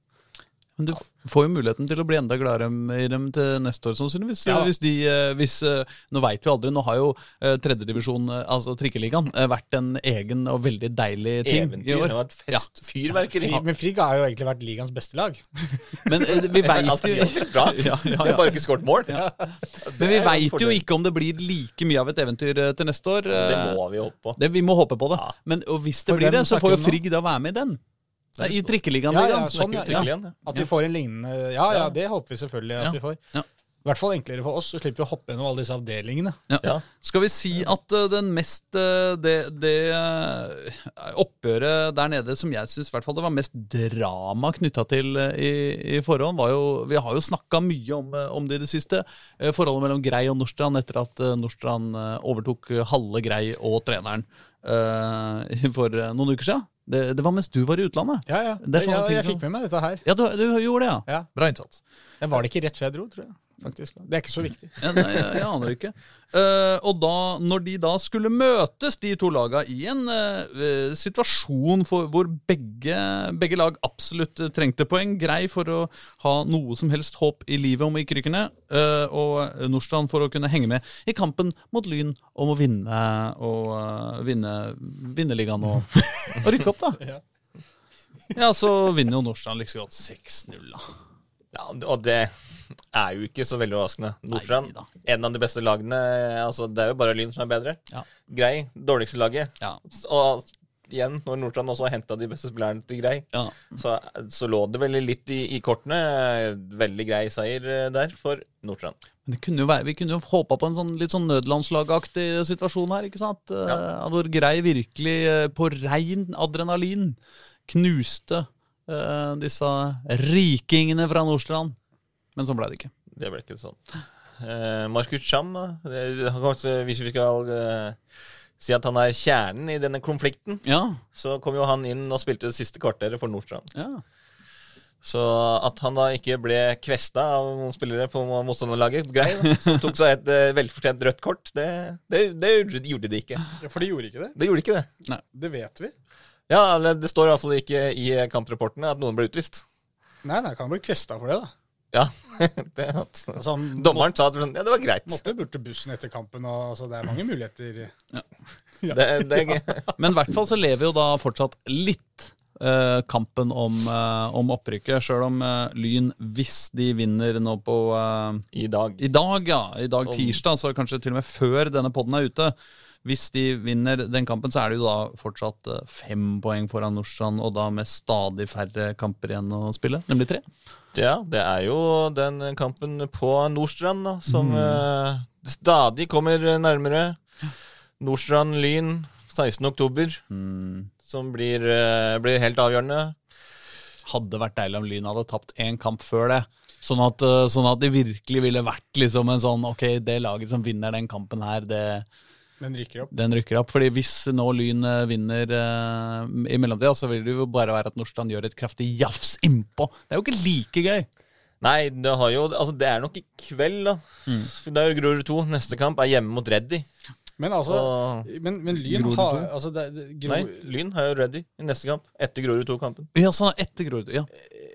Men du får jo muligheten til å bli enda gladere i dem til neste år, sannsynligvis. Ja. Hvis de, eh, hvis, eh, nå veit vi aldri. Nå har jo eh, tredjedivisjon, altså trikkeligaen, vært en egen og veldig deilig ting i Eventyr. Det har vært fest, fest. Fyrverkeri. Frigg, men Frigg har jo egentlig vært ligaens beste lag. Men vi veit Altså, jo har bra. Ja, ja, De ja. har bare ikke skåret mål. Men vi veit jo ikke om det blir like mye av et eventyr til neste år. Det må vi håpe på. det, vi må håpe på det. Ja. Men og hvis det For blir det, så får jo? Frigg da være med i den. Nei, I trikkeligaen. Ja, ja, sånn, ja. Ja. At vi får en lignende Ja, ja, det håper vi selvfølgelig at Ja. vi får. Ja. I hvert fall enklere for oss, så slipper vi å hoppe gjennom alle disse avdelingene. Ja. Skal vi si at eh, den mest eh, Det, det eh, oppgjøret der nede som jeg syns det var mest drama knytta til i, i forhånd, var jo Vi har jo snakka mye om, om det i det siste. Forholdet mellom Grei og Nordstrand etter at Nordstrand overtok halve Grei og treneren eh, for noen uker siden. Det, det var mens du var i utlandet. Ja, ja. Det er sånne ja ting jeg som- fikk med meg dette her. Ja, du, du gjorde det, ja. Ja. Bra innsats. Men var det ikke rett før jeg dro, tror jeg. Faktisk. Det er ikke så viktig. Ja, nei, jeg, jeg aner ikke. Uh, og da, når de da skulle møtes, de to laga, i en eh, situasjon for, hvor begge, begge lag absolutt trengte poeng, grei for å ha noe som helst håp i livet om å ikke rykke ned, uh, og Nordstrand for å kunne henge med i kampen mot Lyn om å vinne og vinne, vinne ligaen og, og rykke opp, da. Ja. Ja, så vinner jo Nordstrand like så godt 6-0, da. Ja, og det er jo ikke så veldig overraskende. Nordstrand, en av de beste lagene. altså Det er jo bare Lyn som er bedre. Ja. Grei, dårligste laget. Ja. Og igjen, når Nordstrand også har henta de beste spillerne til Grei, Ja. så, så lå det veldig litt i, i kortene. Veldig grei seier eh, der for Nordstrand. Men det kunne være, vi kunne jo håpa på en sånn, litt sånn nødlandslagaktig situasjon her. ikke sant? Ja. hvor Grei virkelig eh, på rein adrenalin knuste uh, disse rikingene fra Nordstrand. Men sånn ble det ikke. Det ble ikke sånn. Eh, Markus Cham, da. Det- han Hvis vi skal eh, si at han er kjernen i denne konflikten, Ja, så kom jo han inn og spilte det siste kvarteret for Nordstrand. ja. Så at han da ikke ble kvesta av noen spillere på motstanderlaget, grei, som tok seg et eh, velfortjent rødt kort, det, det, det gjorde de ikke. Ja, For de gjorde ikke det. Det gjorde ikke det. Det vet vi. Ja, Det står iallfall ikke i kamprapportene at noen ble utvist. Nei, nei, kan bli kvesta for det, da. Ja, det at, Altså, han Dommeren sa at ja, det var greit. måtte bort til bussen etter kampen, og altså, det er mange muligheter. Det, det, Men i hvert fall så lever jo da fortsatt litt eh, kampen om, eh, om opprykket. Sjøl om eh, Lyn, hvis de vinner nå på eh, I dag. I dag, ja. I dag tirsdag, så kanskje til og med før denne podden er ute. Hvis de vinner den kampen, så er det jo da fortsatt eh, fem poeng foran Norsan og da med stadig færre kamper igjen å spille, nemlig tre. Ja, det er jo den kampen på Nordstrand da, som eh, stadig kommer nærmere. Nordstrand-Lyn 16. oktober, som blir, eh, blir helt avgjørende. Hadde vært deilig om Lyn hadde tapt én kamp før det. Sånn at, eh, sånn at det virkelig ville vært liksom en sånn Ok, det laget som vinner den kampen her, det, Den rykker opp. den rykker opp. Fordi hvis nå Lyn eh, vinner uh, i mellomtida, så vil det jo bare være at Nordstrand gjør et kraftig jafs innpå. Det er jo ikke like gøy. Nei, det, har jo, altså det er nok i kveld, da. Mm. Det er Grorud 2. Neste kamp er hjemme mot Reddy. Men altså, Og, men, men Lyn Grorud har altså, det, det, Gro, nei, Lyn har jo Reddy i neste kamp. Etter Grorud 2-kampen. Ja, sånn etter Grorud. Ja.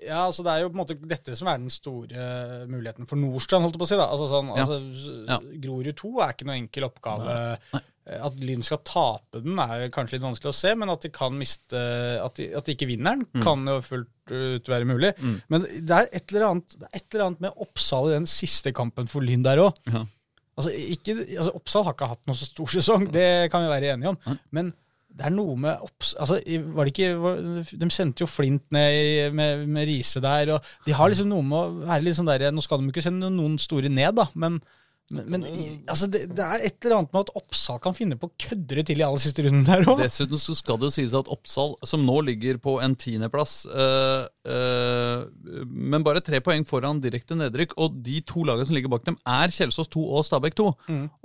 Ja, altså Det er jo på en måte dette som er den store muligheten for Nordstrand. holdt jeg på å si da. Altså sånn, Ja. altså, Ja. Grorud 2 er ikke noe enkel oppgave. Nei At Lyn skal tape den, er kanskje litt vanskelig å se, men at de kan miste At de, at de ikke vinner den, Mm. kan jo fullt ut være mulig. Men det er, et eller annet, det er et eller annet med Oppsal i den siste kampen for Lyn der òg. Ja. Altså, ikke- altså, Oppsal har ikke hatt noen så stor sesong, det kan vi være enige om. Men det er noe med Opps... Altså, var det ikke, de sendte jo Flint ned med, med Riise der, og de har liksom noe med å være litt sånn der Nå skal de ikke sende noen store ned, da, men, men, men altså, det, det er et eller annet med at Oppsal kan finne på å kødde det til i aller siste runden der òg. Dessuten så skal det jo sies at Oppsal, som nå ligger på en tiendeplass, øh, øh, men bare tre poeng foran direkte nedrykk, og de to lagene som ligger bak dem, er Kjelsås 2 og Stabæk 2.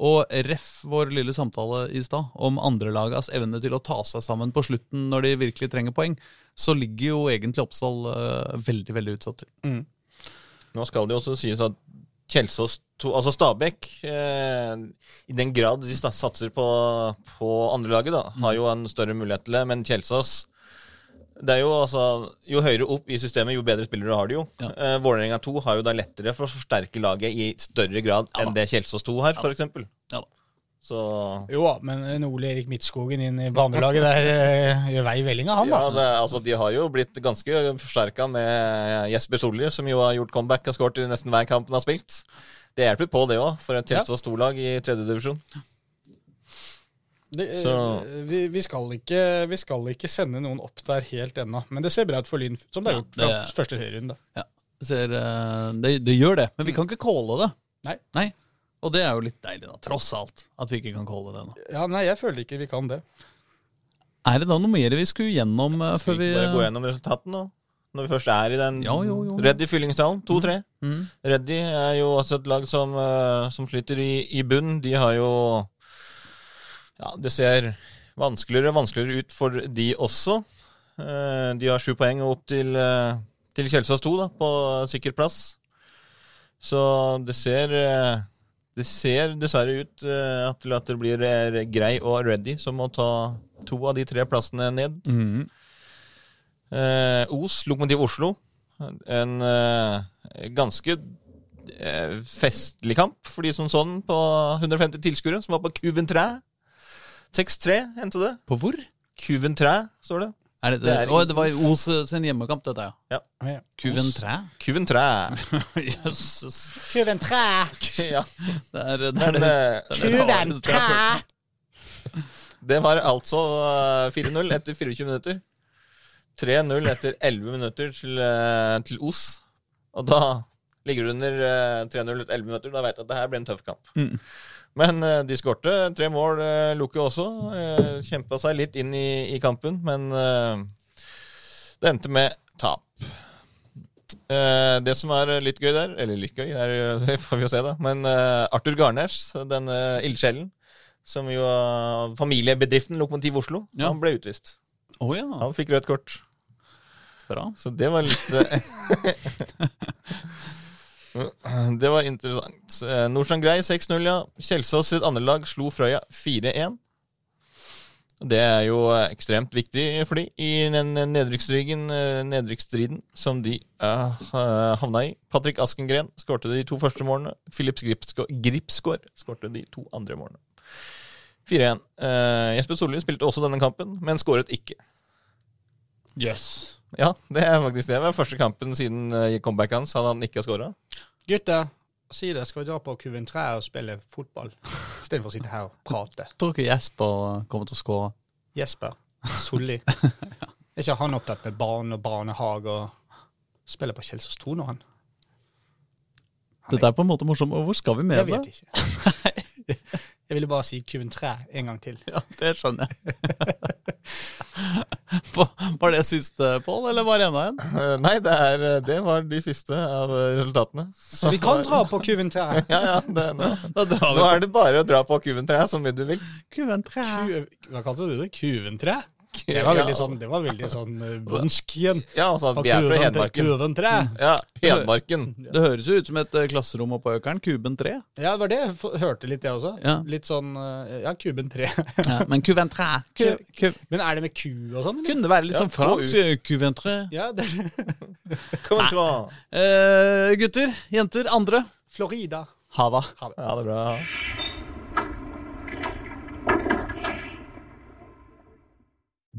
Og ref vår lille samtale i stad om andrelagas evne til å ta seg sammen på slutten når de virkelig trenger poeng, så ligger jo egentlig Oppsal øh, veldig, veldig utsatt til. Nå skal det jo også sies at Kjelsås to, altså Stabæk, eh, i den grad de satser på, på andrelaget, da, har jo en større mulighet til det. Men Kjelsås det er jo, altså, jo høyere opp i systemet, jo bedre spillere har de jo. Ja. Eh, Vålerenga 2 har jo da lettere for å forsterke laget i større grad Ja enn det Kjelsås 2 har, for eksempel. Ja da. Så Jo da, men en Ole Erik Midtskogen inn i banelaget der eh, gjør vei i vellinga, han, ja, da. det, altså, de har jo blitt ganske forsterka med Jesper Solli, som jo har gjort comeback og skåret i nesten hver kamp han har spilt. Det hjelper på, det òg, for et Kjelsås 2-lag i tredjedivisjon. Det, eh, Så- vi, vi, skal ikke, vi skal ikke sende noen opp der helt ennå, men det ser bra ut for Lyn, som det har Ja, gjort fra det- første serierunde. Ja, det, ser, det, det gjør det, men vi kan ikke calle det. Nei. Nei. Og det er jo litt deilig, da, tross alt, at vi ikke kan calle det nå. Ja, nei, jeg føler ikke vi kan det. Er det da noe mer vi skulle gjennom uh, Skal før vi vi bare gå gjennom resultatene, da? Når vi først er i den Ja, jo, jo. Reddy Fyllingsdalen, 2-3. Mm. Reddy er jo også et lag som, eh, som sliter i, i bunn. De har jo Ja, det ser vanskeligere og vanskeligere ut for de også. Eh, de har sju poeng og opp til, eh, til Kjelsås 2 da, på sikker plass. Så det ser eh, Det ser dessverre ut eh, til at det blir eh, Grei og Ready som må ta to av de tre plassene ned. Mhm. Eh, Os, Lokomotiv Oslo. En eh, ganske festlig kamp for de som så den på 150 tilskuere, som var på Kuven Træ. 6-3 endte det. På hvor? Kuven Træ, står det. Er det, Det er oh, det var Os. Sin hjemmekamp, dette, ja. Ja. Kuven Træ? Kuven Jøsses. Kuven træ! ja. Det er, det er Men det. eh, det det var altså eh, 4-0 etter 24 minutter. 3-0 etter 11 minutter til, eh, til Os. Og da ligger du under eh, 3-0 etter 11 minutter. Da vet du at det her blir en tøff kamp. Mm. Men uh, de skårte tre mål, uh, Lukke også. Uh, Kjempa seg litt inn i, i kampen, men uh, det endte med tap. Eh, det som er litt gøy der, eller litt gøy, der, det får vi jo se, da. Men eh, Arthur Garners, denne ildsjelen, som jo er familiebedriften Lokomotiv Oslo, Ja. han ble utvist. Oh, ja, Han fikk rødt kort. bra. Så det var litt eh, Det var interessant. Eh, Nordstrand Grei 6-0, ja. Kjelsås sitt andre lag slo Frøya 4-1. Det er jo ekstremt viktig for de i den nedrykksstriden, eh, som de uh, havna i. Patrick Askengren skårte de to første målene. Philips Gripsgaard skårte de to andre målene. 4-1. Uh, Jesper Solli spilte også denne kampen, men skåret ikke. Jøss. Ja, det er faktisk det. Det var første kampen siden uh, comebacket hans. Hadde han ikke skåra. Gutter, si det. Skal vi dra på Kuven træ og spille fotball? Istedenfor å sitte her og prate. Tror ikke Jesper kommer til å skåre. Jesper Solli. Er ikke han opptatt med barn og barnehage og spiller på Kjelsås 2 nå, han? Dette er på en måte morsomt. Hvor skal vi med Jeg det? vet ikke. Jeg ville bare si Kuven træ en gang til. Ja, det skjønner jeg. var det siste, Pål, eller var det enda en? Eh, nei, det, er, eh, det var de siste av eh, resultatene. Så vi kan dra på Kuven træ. Ja, ja. Det, nå, Da drar nå er det bare å dra på Kuven-treet så mye du vil. Kuven tre. Hva kalte du det? Kuventre? Det var veldig sånn, det var veldig sånn uh, bondsk igjen. Ja, altså, vi er fra Hedmarken. Kuventre. Ja, Hedmarken. Det høres jo ut som et eh, klasserom på Økeren. Kuben 3. Ja, det var det. Jeg hørte litt, det også. Ja. Litt sånn uh, Ja, Kuben 3. Ja, men Kuven 3 ku, ku, Men er det med ku og sånn? Kunne det være litt Ja, sånn fransk? Kuven 3. Ja, det Kom å Eh, gutter, jenter, andre. Florida. Ha det. Ha det. Ja, det bra.